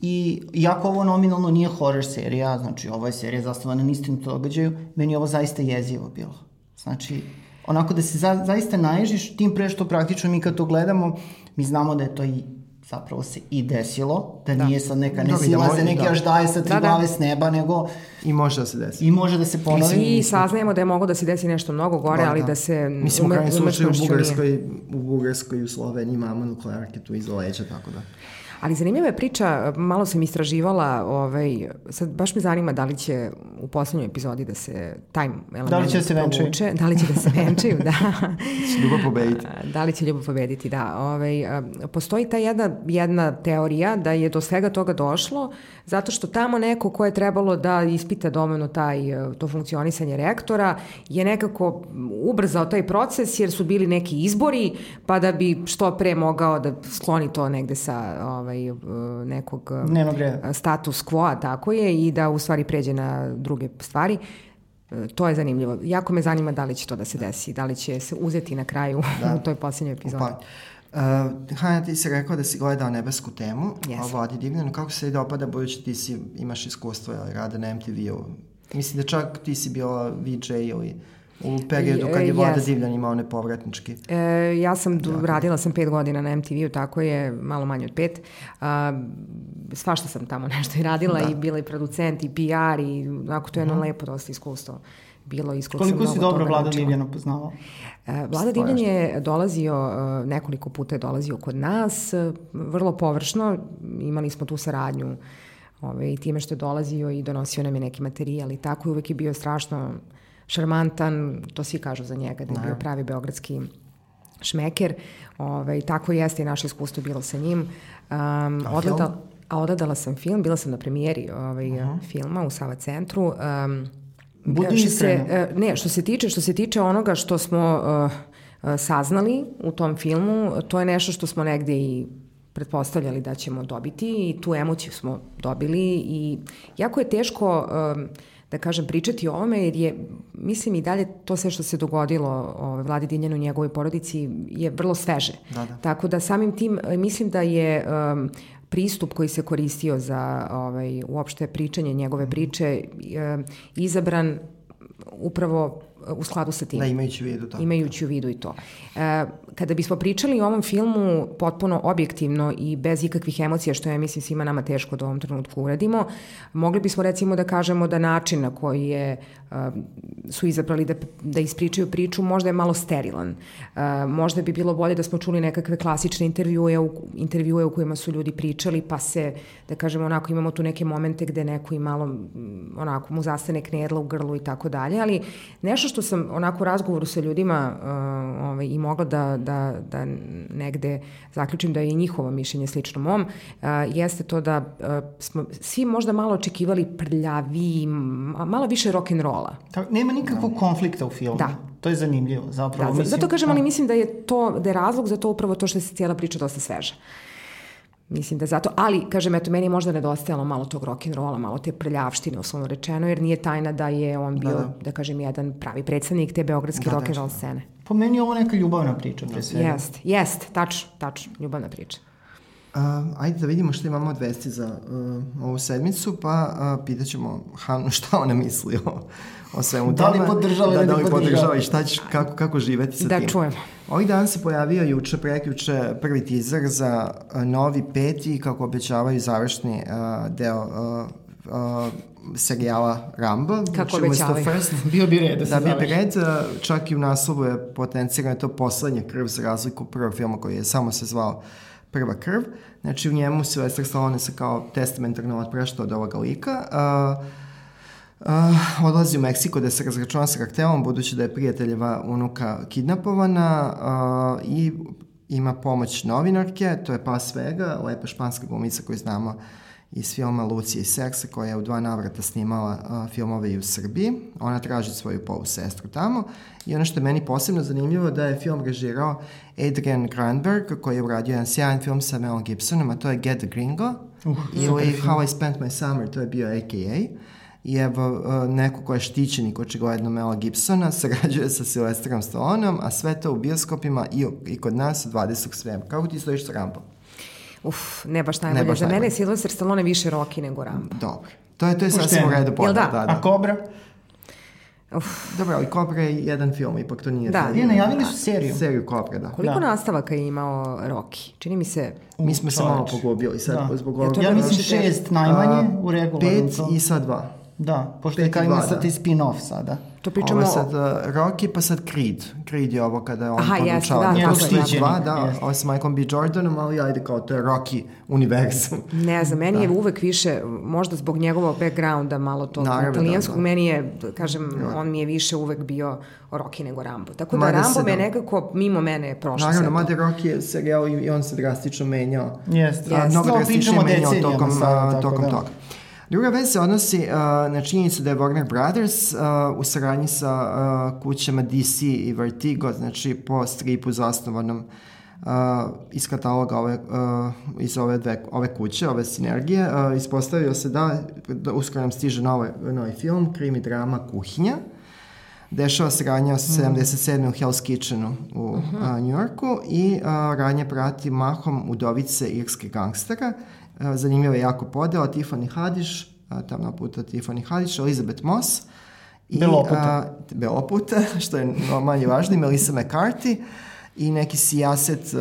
I iako ovo nominalno nije horror serija, znači ovo je serija zastavana na istinu događaju, meni je ovo zaista jezivo bilo. Znači, onako da se za, zaista naježiš, tim pre što praktično mi kad to gledamo, mi znamo da je to i zapravo se i desilo, da, da. nije sad neka ne silaze, neki da. daje sa tri da, da. s neba, nego... I može da se desi. I može da se ponovi. I saznajemo da je moglo da se desi nešto mnogo gore, da, ali da, da se Mislim, ume, u slučaju u Bugarskoj, u Bugarskoj i u Sloveniji imamo nuklearke tu iza leđa, tako da... Ali zanimljiva je priča, malo sam istraživala, ovaj, sad baš me zanima da li će u poslednjoj epizodi da se time element Da li će da se venčaju? Da li će da se venčaju, da. (laughs) će ljubav pobediti. Da li će ljubav pobediti, da. Ovaj, postoji ta jedna, jedna teorija da je do svega toga došlo zato što tamo neko ko je trebalo da ispita dovoljno taj, to funkcionisanje rektora je nekako ubrzao taj proces jer su bili neki izbori pa da bi što pre mogao da skloni to negde sa ovaj, nekog status quo, tako je, i da u stvari pređe na druge stvari. To je zanimljivo. Jako me zanima da li će to da se desi, da li će se uzeti na kraju da. (laughs) u toj posljednjoj epizodi. Pa, Uh, Hanja, ti si rekao da si gledao nebesku temu yes. o Vladi Divljanu. Kako se i dopada, budući ti si, imaš iskustvo rada na MTV-u? Mislim da čak ti si bila VJ ili u periodu kad je Vlada yes. Divljan imao one povratnički. E, ja sam, jako. radila sam pet godina na MTV-u, tako je, malo manje od pet. A, svašta sam tamo (laughs) nešto i radila da. i bila i producent i PR i onako to je jedno. -huh. lepo dosta iskustvo bilo iskustvo. Koliko si dobro Vlada Divljana poznala? E, Vlada Divljan je dolazio, e, nekoliko puta je dolazio kod nas, e, vrlo površno, imali smo tu saradnju ove, i time što je dolazio i donosio nam je neki materijal i tako i uvek je bio strašno šarmantan, to svi kažu za njega, da je bio da. pravi beogradski šmeker. Ove, tako jeste i naše iskustvo bilo sa njim. Um, a odgledala, a odgledala sam film, bila sam na premijeri ovaj, uh -huh. filma u Sava centru. Um, Budi što se, e, ne, što se tiče, što se tiče onoga što smo uh, saznali u tom filmu, to je nešto što smo negde i pretpostavljali da ćemo dobiti i tu emociju smo dobili i jako je teško um, da kažem, pričati o ovome, jer je, mislim i dalje to sve što se dogodilo o Vladi Dinjanu i njegovoj porodici je vrlo sveže. Da, da. Tako da samim tim mislim da je um, pristup koji se koristio za ovaj, uopšte pričanje njegove priče e, izabran upravo u skladu sa tim. Da, imajući u vidu to. Imajući u vidu i to. E, kada bismo pričali o ovom filmu potpuno objektivno i bez ikakvih emocija, što je, mislim, svima nama teško da u ovom trenutku uradimo, mogli bismo recimo da kažemo da način na koji je, su izabrali da, da ispričaju priču možda je malo sterilan. A, možda bi bilo bolje da smo čuli nekakve klasične intervjue, u, intervjue u kojima su ljudi pričali, pa se, da kažemo, onako imamo tu neke momente gde neko i malo onako mu zastane knedla u grlu i tako dalje, ali nešto što sam onako u razgovoru sa ljudima uh, ovaj, i mogla da, da, da negde zaključim da je i njihovo mišljenje slično mom, uh, jeste to da uh, smo svi možda malo očekivali prljavi, malo više rock'n'rolla. Nema nikakvog da. konflikta u filmu. Da. To je zanimljivo, zapravo. Da, mislim, zato kažem, ali da. mislim da je to, da je razlog za to upravo to što se cijela priča dosta sveža. Mislim da zato, ali, kažem, eto, meni je možda nedostajalo malo tog rock'n'rolla, malo te prljavštine, uslovno rečeno, jer nije tajna da je on bio, da, da. da kažem, jedan pravi predstavnik te beogradske da, rock'n'roll da, scene. Po meni je ovo neka ljubavna priča, pre svega. Jest, jest, tačno, tačno, ljubavna priča. Uh, ajde da vidimo što imamo od vesti za uh, ovu sedmicu, pa uh, pitaćemo Hanu (laughs) šta ona misli o, o svemu da li podržava da, da li podržava i šta će, kako, kako živeti sa da, tim. Da čujemo. Ovih dana se pojavio juče, prekjuče prvi teaser za uh, novi peti, kako obećavaju završni uh, deo uh, uh, serijala Rambo. Kako obećavaju. First, (laughs) bio bi red da se Da, bio bi red. Čak i u naslovu je potencirano to poslednja krv za razliku prvog filma koji je samo se zvao Prva krv. Znači u njemu Sylvester Stallone se kao testamentarno otprašta od ovoga lika. Uh, Uh, odlazi u Meksiko da se razračuna sa kartelom budući da je prijateljeva unuka kidnapovana uh, i ima pomoć novinarke, to je pas Vega, lepa španska glumica koju znamo iz filma Lucija i Seksa koja je u dva navrata snimala a, filmove i u Srbiji. Ona traži svoju polu sestru tamo i ono što je meni posebno zanimljivo da je film režirao Adrian Granberg koji je uradio jedan sjajan film sa Mel Gibsonom, a to je Get the Gringo uh, ili How I Spent My Summer, to je bio AKA i evo neko ko je štićenik očigledno Mela Gibsona (laughs) sarađuje sa Silvestrom Stalloneom, a sve to u bioskopima i, i kod nas u 20. svema. Kako ti stojiš sa Rambom? Uf, ne baš najbolje. Ne baš Za mene je Sylvester Stallone više Rocky nego Rambo. Dobro. To je, to je sasvim u redu podel. Da? da, da. A Cobra? Uf. Dobro, ali Cobra je jedan film, ipak to nije da. film. Nije, najavili su seriju. Seriju Cobra, da. Koliko da. nastavaka je imao Rocky? Čini mi se... Mi smo se malo pogubili sad da. zbog ovog. Ja, ja mislim šest najmanje u regularnom. Pet i sad dva. Da, pošto je kao ima sad i spin-off sada. To pričamo ovo je sad uh, Rocky, pa sad Creed. Creed je ovo kada on Aha, podučava. Yes, da, to su da, dva, da, yes. ovo sa Michaelom B. Jordanom, ali ajde kao to je Rocky univerzum. Ne znam, meni da. je uvek više, možda zbog njegovog backgrounda malo to Naravno, italijanskog, da, da. meni je, kažem, da. on mi je više uvek bio Rocky nego Rambo. Tako da mada Rambo me da. nekako mimo mene prošlo Naravno, mada Rocky je serijal i on se drastično menjao. Jeste. Yes. Mnogo no, drastično menjao tokom, tokom da. toga. Druga vez se odnosi uh, na činjenicu da je Warner Brothers uh, u saradnji sa uh, kućama DC i Vertigo, znači po stripu zasnovanom uh, iz kataloga ove, uh, iz ove, dve, ove kuće, ove sinergije, uh, ispostavio se da, da uskoro nam stiže novi, novi film, krimi drama Kuhinja, dešava se ranja mm. 77. u Hell's Kitchenu u uh -huh. uh, New Yorku i uh, ranje prati mahom udovice irske gangstera zanimljiva je jako podela, Tiffany Haddish, tamna puta Tiffany Haddish, Elizabeth Moss, i, Beloputa. A, Beloputa, (laughs) što je manje važno, Melissa McCarthy i neki sijaset uh,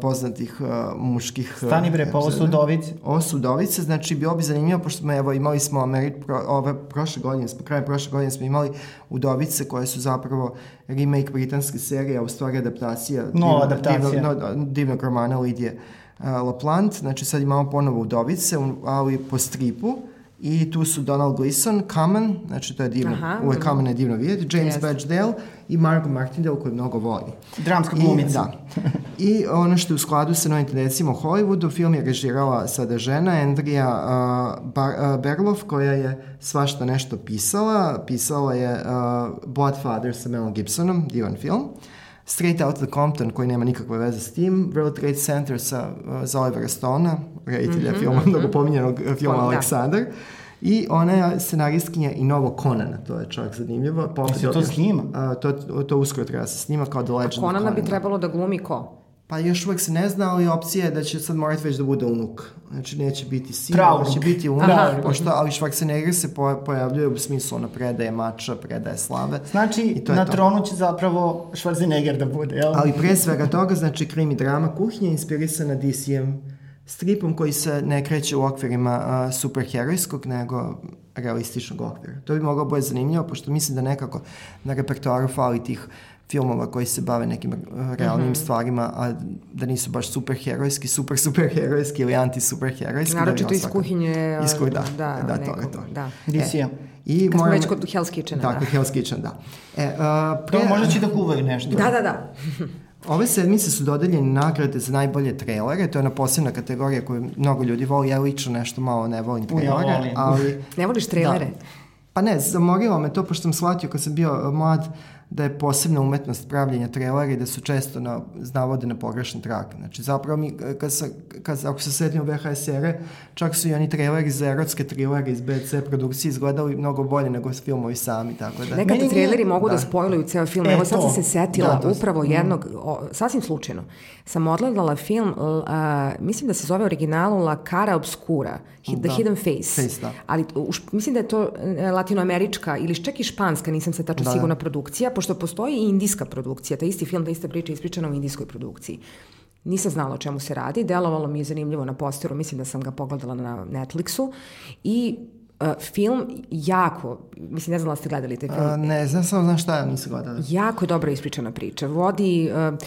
poznatih uh, muških... Stani bre, pa ovo su udovice. Ovo su udovice, znači bilo bi zanimljivo, pošto smo, evo, imali smo Ameri, pro, ove, prošle godine, smo, krajem prošle godine smo imali udovice koje su zapravo remake britanske serije, a u stvari adaptacija... Nova adaptacija. Divnog, no, divnog romana Lidije LaPlante, znači sad imamo ponovo Udovice, ali po stripu, i tu su Donald Gleeson, Kamen, znači to je divno, Aha, uvek Kamen je divno vidjeti, James yes. Badge Dale i Margot Martindale koju mnogo voli. Dramska glumica. Da. (laughs) I ono što je u skladu sa novim tendencijama u Hollywoodu, film je režirala sada žena, Andrea uh, Bar, uh, Berloff, koja je svašta nešto pisala. Pisala je uh, Bloodfather sa Melom Gibsonom, divan film. Uh, Straight Out of Compton, koji nema nikakve veze s tim, World Trade Center sa, uh, za Olivera Stona, reditelja mm -hmm, filma, mm -hmm. mnogo pominjenog uh, filma da. Aleksandar. I ona je scenaristkinja i novo Konana, to je čak zanimljivo. Pa se to snima? A, to, to uskoro treba da se snima kao The Legend A Konana bi trebalo da glumi ko? Pa još uvek se ne zna, ali opcija je da će sad morati već da bude unuk. Znači neće biti sin, da će biti unuk, Aha. pošto, ali Schwarzenegger se pojavljuje u smislu ono predaje mača, predaje slave. Znači, na to. tronu će zapravo Schwarzenegger da bude, jel? Ali pre svega toga, znači krimi drama kuhinja inspirisana DC-em stripom koji se ne kreće u okvirima uh, superherojskog, nego realističnog okvira. To bi moglo bude zanimljivo, pošto mislim da nekako na repertoaru fali tih filmova koji se bave nekim uh, realnim mm -hmm. stvarima, a da nisu baš superherojski, super superherojski ili anti-superherojski. Da Naročito da iz kuhinje. Iz kuhinje, da, da, da, neko, to, to. Da. DC-a. E, I Kad moram, smo već kod Hell's Kitchena. Tako, da. Hell's Kitchen, da. E, uh, pre... To možda će da kuvaju nešto. Da, da, da. (laughs) Ove sedmice su dodeljene nagrade za najbolje trailere, to je ona posebna kategorija koju mnogo ljudi voli, ja lično nešto malo ne volim trailere, ja volim. ali... Ne voliš trailere? Da. Pa ne, zamorilo me to, pošto sam shvatio kad sam bio mlad, da je posebna umetnost pravljenja trailera i da su često na, navode na pogrešan trak. Znači, zapravo mi, kad sa, kad, ako se sedimo VHS ere, čak su i oni traileri za erotske trilere iz BC produkcije izgledali mnogo bolje nego filmovi sami, tako da... Nekada traileri mogu da, da spojluju ceo film. E, Evo, sad sam se setila da, upravo mm. jednog, o, sasvim slučajno, sam odgledala film, uh, mislim da se zove originalu La Cara Obscura, The da. Hidden Face. Face da. Ali u, mislim da je to e, latinoamerička ili čak i španska, nisam se tačno da. sigurna produkcija, pošto postoji i indijska produkcija, ta isti film, ta ista priča ispričana u indijskoj produkciji. Nisam znala o čemu se radi, delovalo mi je zanimljivo na posteru, mislim da sam ga pogledala na Netflixu i film jako, mislim ne znam da ste gledali taj film. Uh, ne znam, samo znam šta ja nisam gledala. Jako dobro ispričana priča. Vodi, uh,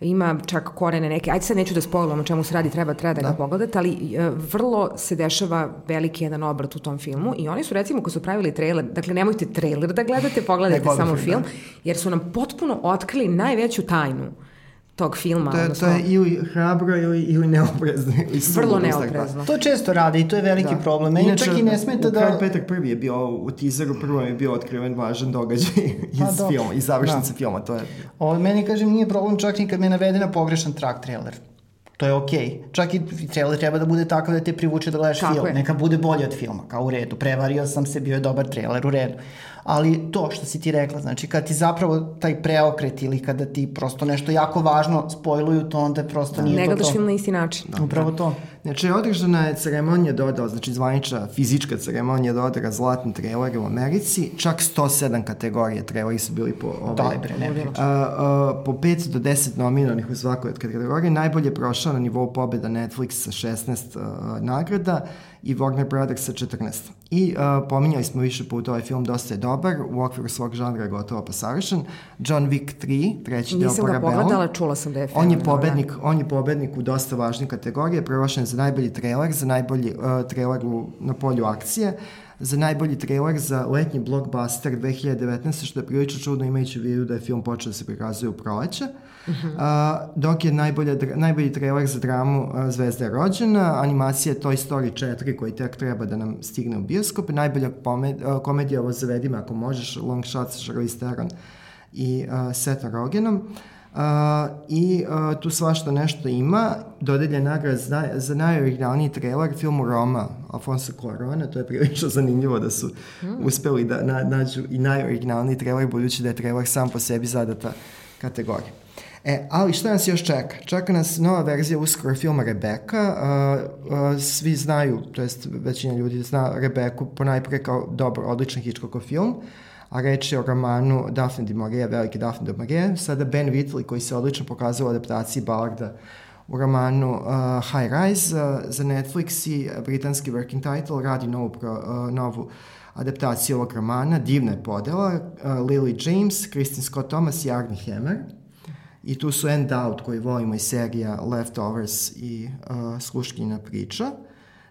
ima čak korene neke, ajde sad neću da spojlujem o čemu se radi, treba, treba da, da. ga pogledate, ali uh, vrlo se dešava veliki jedan obrat u tom filmu i oni su recimo ko su pravili trailer, dakle nemojte trailer da gledate, pogledajte samo film, da. jer su nam potpuno otkrili najveću tajnu tog filma. To je, odnosno, to je ili hrabro ili, ili neoprezno. Ili vrlo neoprezno. To često rade i to je veliki Da. problem. Meni čak i ne smeta da... Petar prvi je bio u teaseru, prvo je bio otkriven važan događaj iz Pa, filma, iz završnice filma, to je... Ovo, meni, kažem, nije problem čak ni kad mi je navedena pogrešan track trailer. To je okej. Čak i trailer treba da bude takav da te privuče da gledaš Tako film. je. Neka bude bolje od filma, kao u redu. Prevario sam se, bio je dobar trailer, u redu. Ali to što si ti rekla, znači kad ti zapravo taj preokret ili kada ti prosto nešto jako važno spojluju, to onda prosto nije ne to gledaš to. film na isti način. Upravo to. Znači, održana je ceremonija dodala, znači zvanična fizička ceremonija dodara zlatni trailere u Americi, čak 107 kategorije traileri su bili po... Ovaj, Daj bre, ne a, po 5 do 10 nominovanih u svakoj od kategorije. Najbolje je prošao na nivou pobjeda Netflix sa 16 a, nagrada i Warner Brothers sa 14. I a, pominjali smo više puta ovaj film, dosta je dobar, u okviru svog žanra je gotovo pa savršen. John Wick 3, treći deo Nisam ga Parabellum. pogledala, čula sam da je On je pobednik, on je pobednik u dosta važnih kategorija, proglašen za najbolji trailer, za najbolji uh, trailer u, na polju akcije, za najbolji trailer za letnji blockbuster 2019, što je prilično čudno imajući u vidu da je film počeo da se prikazuje u proleće. A, dok je najbolja, najbolji trailer za dramu a, Zvezda je rođena, animacija Toy Story 4 koji tek treba da nam stigne u bioskop, najbolja pomed, a, komedija ovo zavedi me ako možeš, Long Shot sa Charlize Theron i uh, Seth Rogenom. Uh, I uh, tu svašta nešto ima. Dodelje nagrad za, za najoriginalniji trailer filmu Roma, Alfonso Cuarona. To je prilično zanimljivo da su uspeli da na, nađu i najoriginalniji trailer, budući da je trailer sam po sebi zadata kategorija. E, ali šta nas još čeka? Čeka nas nova verzija uskoro filma Rebeka. Uh, uh, svi znaju, to jest većina ljudi zna Rebeku ponajpre kao dobar, odličan Hitchcockov film, a reč je o romanu Daphne de Maurier, veliki Daphne de Maurier. Sada Ben Whitley, koji se odlično pokazao u adaptaciji Ballarda u romanu uh, High Rise uh, za Netflix i britanski working title radi novu, pro, uh, novu adaptaciju ovog romana. Divna je podela. Uh, Lily James, Kristin Scott Thomas i Arnie Hammer. I tu su End Out koji volimo iz serija Leftovers i uh, Sluškinjina priča.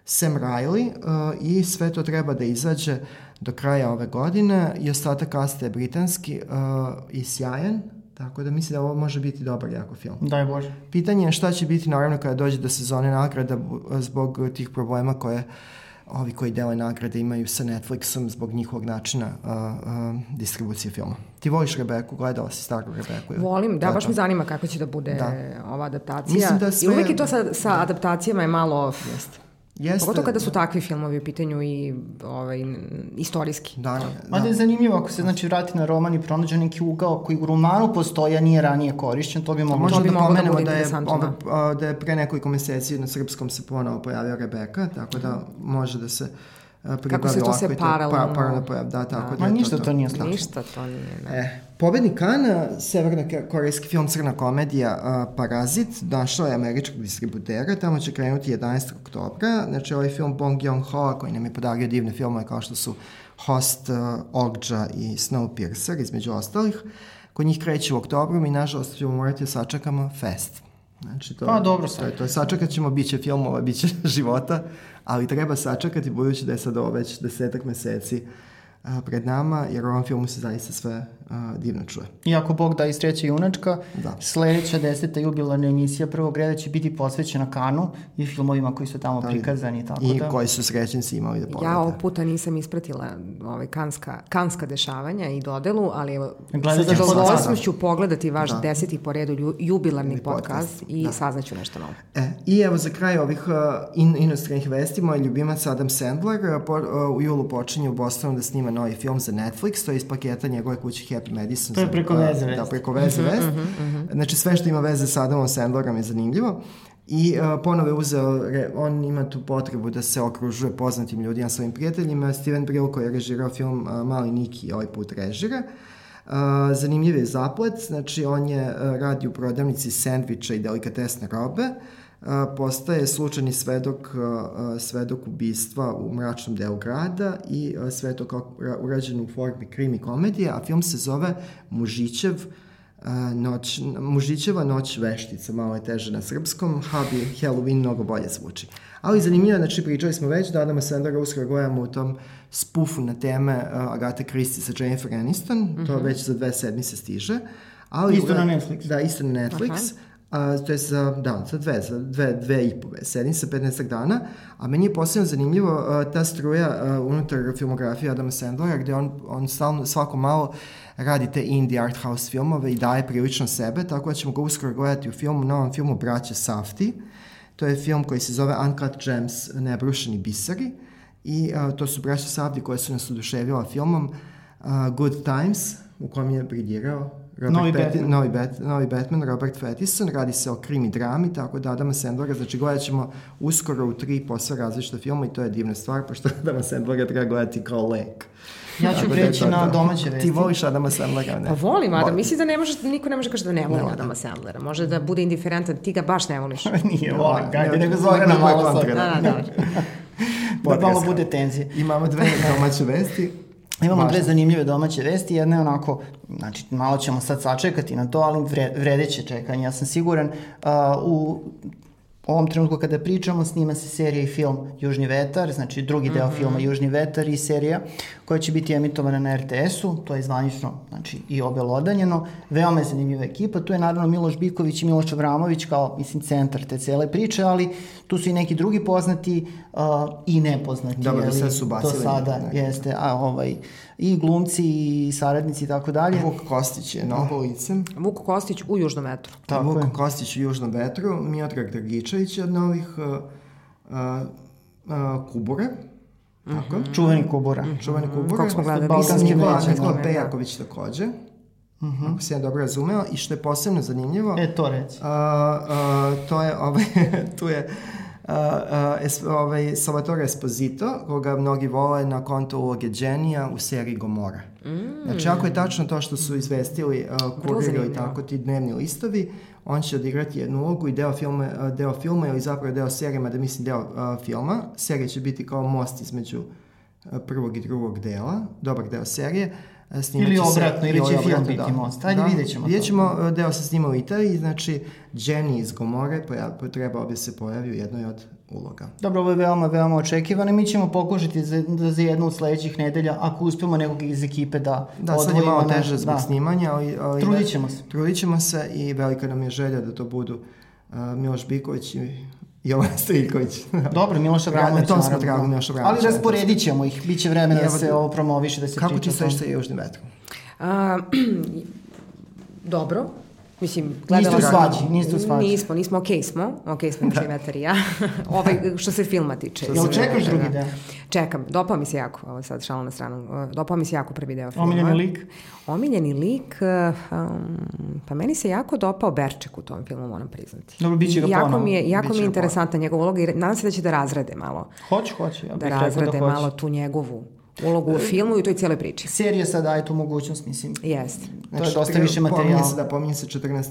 Sam Riley uh, i sve to treba da izađe do kraja ove godine i ostatak kasta je britanski uh, i sjajan, tako da mislim da ovo može biti dobar jako film. Daj Bože. Pitanje je šta će biti naravno kada dođe do sezone nagrada zbog tih problema koje ovi koji dele nagrade imaju sa Netflixom zbog njihovog načina uh, uh, distribucije filma. Ti voliš Rebeku, gledala si staru Rebeku? ili? Volim, da, je baš me zanima kako će da bude Da. ova adaptacija. Mislim da I sve- uvek i to sa, sa adaptacijama je malo... Jeste. Jeste, Pogotovo kada su takvi filmovi u pitanju i ovaj, istorijski. Da, Mada je zanimljivo ako se znači vrati na roman i pronađe neki ugao koji u romanu postoji, a nije ranije korišćen, to bi moglo... Možemo bi da da pomenemo bude da, je, ove, a, da je pre nekoliko meseci na srpskom se ponovo pojavio Rebeka, tako da može da se a, pribavi se to to paralelno- Pa, paralelno pojav, da, tako da, Ma je ništa to, to nije strašno. Ništa to nije. Ne. E, pobednik Kana, severno-korejski film Crna komedija a, Parazit, našao je američkog distributera, tamo će krenuti 11. oktobra. Znači, ovaj film Bong Joon-ho, koji nam je podario divne filmove kao što su Host, uh, Okja i Snowpiercer, između ostalih. Kod njih kreće u oktobru, mi nažalost ćemo morati da sačekamo Fest. Znači, to, Pa, dobro to, sad. je to. Sačekat ćemo, bit će filmova, bit će (laughs) života, ali treba sačekati budući da je sad ovo već desetak meseci a, pred nama, jer u ovom filmu se zaista sve a, divno čuje. I ako Bog da istreće junačka, Da. sledeća deseta jubilarna emisija prvog reda će biti posvećena Kanu i filmovima koji su tamo prikazani, tako I da... koji su srećenci imali da pogledate. Ja ovog puta nisam ispratila ovaj kanska, kanska dešavanja i dodelu, ali evo, sa ćemo zadovoljstvom ću pogledati vaš Da. deseti po redu jubilarni Ili podcast, podcast, i da. saznaću nešto novo. E, I evo za kraj ovih uh, in, inostranih vesti, moj ljubimac Adam Sandler uh, po, uh, u julu počinje u Bostonu da snima novi film za Netflix, to je iz paketa njegove kuće Happy Madison. To je za- preko uh, veze Da, vest. preko veze vest. Znači sve što ima veze sa Adamom Sandlerom je zanimljivo. I uh, ponovo je uzeo, re, on ima tu potrebu da se okružuje poznatim ljudima, svojim prijateljima. Steven Brill koji je režirao film uh, Mali Niki ovaj put režira. Uh, zanimljiv je zaplet, znači on je uh, radi u prodavnici sendviča i delikatesne robe, uh, postaje slučajni svedok, svedok ubistva u mračnom delu grada i sve to kao ura- urađeno u formi krimi komedije, a film se zove Mužićev noć, Mužićeva noć veštica, malo je teže na srpskom, Habi Halloween mnogo bolje zvuči. Ali zanimljivo, znači pričali smo već da Adama Sandlera uskoro gledamo u tom spufu na teme uh, Agate Christie sa Jennifer Aniston, to već za dve sedmice stiže. Ali, Isto na Netflix. Da, isto na Netflix. A, to je za, da, za dve, za dve, dve i po sedmice, 15 dana, a meni je posebno zanimljivo a, ta struja a, unutar filmografije Adama Sandlera, gde on, on stalno, svako malo radi te indie art house filmove i daje prilično sebe, tako da ćemo ga uskoro gledati u filmu, novom filmu Braće Safti. To je film koji se zove Uncut Gems, Nebrušeni biseri. I a, to su braća Safti koje su nas oduševila filmom a, Good Times, u kom je briljirao Robert Novi Patti- Batman. novi, Bat, novi Batman, Robert Pattinson, radi se o krimi drami, tako da Adama Sandlera, znači gledat ćemo uskoro u tri posve različita filma i to je divna stvar, pošto (laughs) Adama Sandlera treba gledati kao lek. Ja ću da preći na domaće vesti. Ti voliš Adama Sandlera, ne? Pa volim, Adam. Volim. Misli da ne može, niko ne može kaži da ne voli Ne, Adama Sandlera. Može da bude indiferentan, ti ga baš ne voliš. (laughs) Nije volim, gajde, ne, nego ne, Zorana ne, malo sad. Da, da, da. (laughs) Da malo bude tenzije. Imamo dve domaće vesti. Imamo Važno. dve zanimljive domaće vesti, jedna je onako, znači malo ćemo sad sačekati na to, ali vre, vredeće čekanje, ja sam siguran. Uh, u ovom trenutku kada pričamo, snima se serija i film Južni vetar, znači drugi deo Mhm. filma Južni vetar i serija koja će biti emitovana na RTS-u, to je zvanično znači, i obelodanjeno. Veoma je zanimljiva ekipa, tu je naravno Miloš Biković i Miloš Avramović kao, mislim, centar te cele priče, ali tu su i neki drugi poznati uh, i nepoznati. Dobro, do jeli, sad su bacili Do sada, neke. jeste, a ovaj, i glumci i saradnici i tako dalje. Vuk Kostić je novo lice. Vuk Kostić u Južnom metru. Tako Vuk je. Kostić u Južnom vetru, Miodrag Dragičević je od novih uh, uh, uh, Kubure. Tako. Mm Čuveni kubura. Čuveni Kubure. Kog smo gledali, Balkanski Nikola- veće, Nikola da. Pejaković takođe. Ako se ja dobro razumeo. I što je posebno zanimljivo, E, to reci. a, a, to je, ovaj, (laughs) tu je a, es, ovaj, Salvatore Esposito, koga mnogi vole na konto uloge Genija u seriji Gomora. Mm. Znači, ako je tačno to što su izvestili uh, kurir i tako ti dnevni listovi, on će odigrati jednu ulogu i deo filma, a, deo filma ili zapravo deo serije, mada mislim deo a, filma. Serija će biti kao most između a, prvog i drugog dela, dobar deo serije. A, snimat Ili obratno, ili će film biti da. most. Ajde, vidjet ćemo to. Vidjet ćemo, e, deo se snima u Italiji, znači Jenny iz Gomore poja, po- trebao bi se pojavi u jednoj od uloga. Dobro, ovo je veoma, veoma očekivano i mi ćemo pokušati za, da za jednu od sledećih nedelja, ako uspemo nekog iz ekipe da Da, sad je malo teže zbog da. snimanja, ali... ali Trudit ćemo se. Trudit ćemo se i velika nam je želja da to budu uh, Miloš Biković i Jovan Stojiković. (laughs) Dobro, Miloš Avramović. Na tom smo tragu Miloša Avramovića. Ali rasporedit ćemo ih, bit će vremena da se ovo promoviše, da se Kako priča ti o tom. stojiš sa Južnim vetrom? A, (clears throat) dobro. Mislim, gledala Niste u svađi, niste u svađi. Nismo, nismo, okej smo. Okej smo Južni vetar i ja. (laughs) ovaj, što se filma tiče. Jel čekaš Da, drugi da. deo? Čekam, dopao mi se jako, ovo sad šalo na stranu, uh, dopao mi se jako prvi deo filma. Omiljeni lik? Omiljeni lik, uh, um, pa meni se jako dopao Berček u tom filmu, moram priznati. Dobro, bit će ga jako ponovo. Mi je, jako mi je interesantna njegova uloga i nadam se da će da razrade malo. Hoće, hoće. Ja bih Da razrade da hoće. malo tu njegovu ulogu u filmu i u toj cijeloj priči. Serija sad daje tu mogućnost, mislim. Jeste. To je dosta više Pominje materijala. se, da, pominje se 14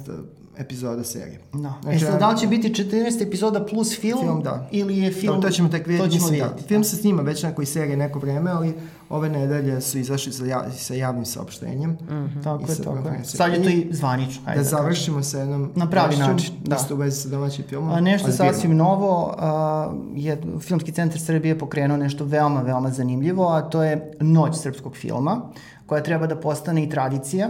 epizoda serije. Da. Znači, e sad, da li će biti 14 epizoda plus film, Film, da. ili je film... To, to ćemo tek vidjeti. To ćemo mislim, da. vidjeti. Film se snima već na koji serije neko vreme, ali ove nedelje su izašli sa, ja, sa javnim saopštenjem. Tako I je, sa tako je. Sad je to I i zvanično. Da Ajde kažem. završimo sa jednom Na pravi vešćom, način, da. Isto u vezi sa domaćim filmom. A nešto a zbirno. sasvim novo, a, je Filmski centar Srbije pokrenuo nešto veoma, veoma zanimljivo, a to je Noć srpskog filma, koja treba da postane i tradicija.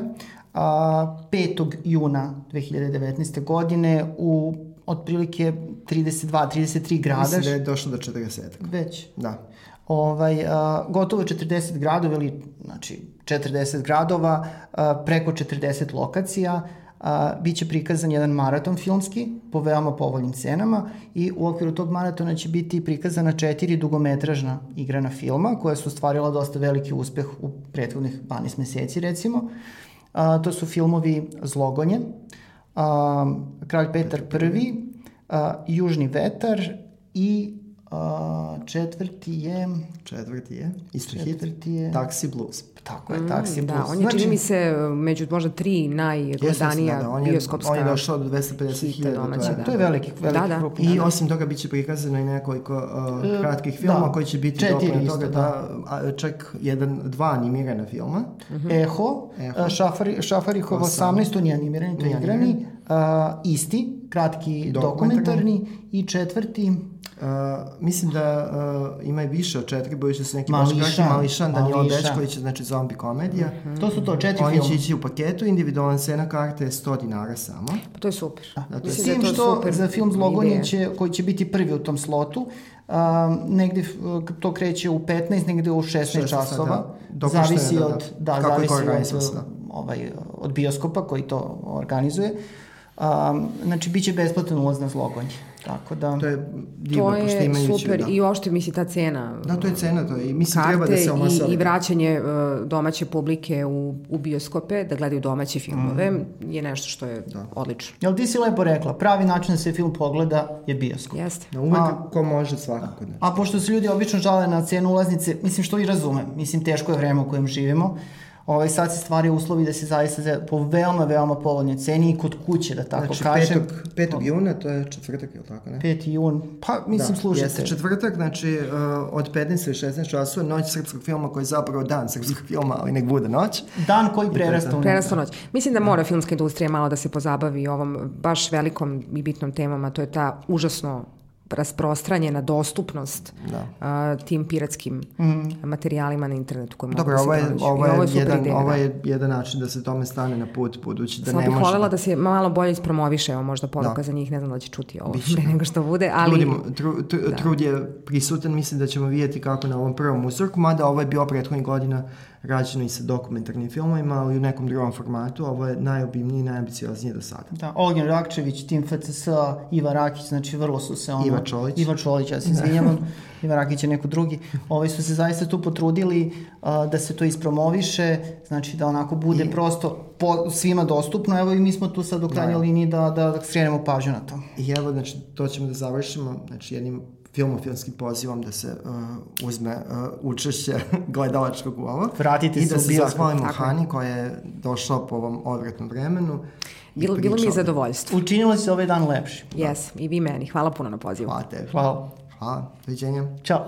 A, 5. juna 2019. godine u otprilike 32-33 grada. Mislim da je došlo do 40. Već. Da. Ovaj, a, gotovo 40 gradova ili znači 40 gradova, a, preko 40 lokacija, a, biće prikazan jedan maraton filmski po veoma povoljnim cenama i u okviru tog maratona će biti prikazana četiri dugometražna igrana filma koja su stvarila dosta veliki uspeh u prethodnih 12 meseci recimo. A, to su filmovi Zlogonje, a, Kralj Petar I, a, Južni vetar i a, četvrti je... Četvrti je. Isto hit. Četvrti je... Taxi Blues. Tako je, Taxi Da, Blues. on je, čini mi se, među možda tri najgledanija da, da, on je, bioskopska on je došao do 250 hita hiljada. domaća, To je, da. To je veliki, veliki Da, da. krug. I osim toga bit će prikazano i nekoliko uh, kratkih filmova da. koji će biti Četiri dopune toga da. da, a, čak jedan, dva animirana filma. Eho, Eho. a, Šafari, Šafarihovo 18, 18, to nije animirani, to je igrani. A, isti, kratki dokumentarni i četvrti Uh, mislim da uh, ima i više od četiri, budući da su neki Mališan, baš kraći, Mališan, Danilo. Dečković, znači zombi komedija. Mm -hmm. To su to četiri Oni filma. će ići u paketu, individualna cena karte je 100 dinara samo. Pa to je super. Da, Mislim da je to što super za film Zlogonje će, koji će biti prvi u tom slotu, um, negde uh, to kreće u 15, negde u 16, 16, časova. da. Dopušteno je, zavisi da, da. od, da, Kako zavisi od, da. ovaj, od bioskopa koji to organizuje. Um, znači, bit će besplatan ulaz na Zlogonje. Tako da... To je divno, To pošto je super da. i uopšte misli ta cena Da, to je cena, to je, mislim treba da se omasali. i, i vraćanje uh, domaće publike u, u bioskope, da gledaju domaće filmove, Mhm. je nešto što je odlično. Jel ti si lepo rekla, pravi način da se film pogleda je bioskop. Jeste. Da, uvek A- ko može svakako. Da. A pošto se ljudi obično žale na cenu ulaznice, mislim što i razumem, mislim teško je vreme u kojem živimo, ovaj, sad se stvari uslovi da se zaista za, po veoma, veoma povoljnoj ceni i kod kuće, da tako Znači, kažem. 5. 5. juna, to je četvrtak, je li tako, ne? 5. jun, pa mislim da, slušajte. Jeste četvrtak, znači uh, od 15 do 16 časova, noć srpskog filma koji je zapravo dan srpskog filma, ali nek bude noć. Dan koji prerasta u Prerasta noć. Mislim da mora filmska industrija malo da se pozabavi ovom baš velikom i bitnom temom, a to je ta užasno rasprostranjena dostupnost Da. a, tim piratskim materijalima na internetu koje mogu Dobro, da se ovo je, ovo je, super jedan, ideja, ovo da. je jedan način da se tome stane na put, budući da Samo ne bih može... voljela da se malo bolje ispromoviše, evo možda poruka Da. za njih, ne znam da će čuti ovo pre nego što bude, ali... Trudimo, tru, tru, Trud je prisutan, mislim da ćemo vidjeti kako na ovom prvom uzorku, mada ovo je bio prethodnih godina rađeno i sa dokumentarnim filmovima, ali u nekom drugom formatu. Ovo je najobimniji i najambiciozniji do sada. Da, Olgin Rakčević, Tim FCS, Iva Rakić, znači vrlo su se ono... Iva Čolić. Iva Čolić, ja se izvinjavam. (laughs) Iva Rakić je neko drugi. Ovi su se zaista tu potrudili a, da se to ispromoviše, znači da onako bude I... prosto po, svima dostupno. Evo i mi smo tu sad u krajnjoj liniji da, da, da skrenemo pažnju na to. I evo, znači, to ćemo da završimo, znači, jednim filmofilskim pozivom da se uh, uzme uh, učešće (laughs) gledalačkog u ovo. Vratite I da se zahvalimo. Hani koja je došla po ovom odvratnom vremenu. Bilo, bilo mi je zadovoljstvo. Učinilo se ovaj dan lepši. Jes, i vi meni. Hvala puno na pozivu. Hvala tebi. Hvala. Hvala. Doviđenja. Ćao.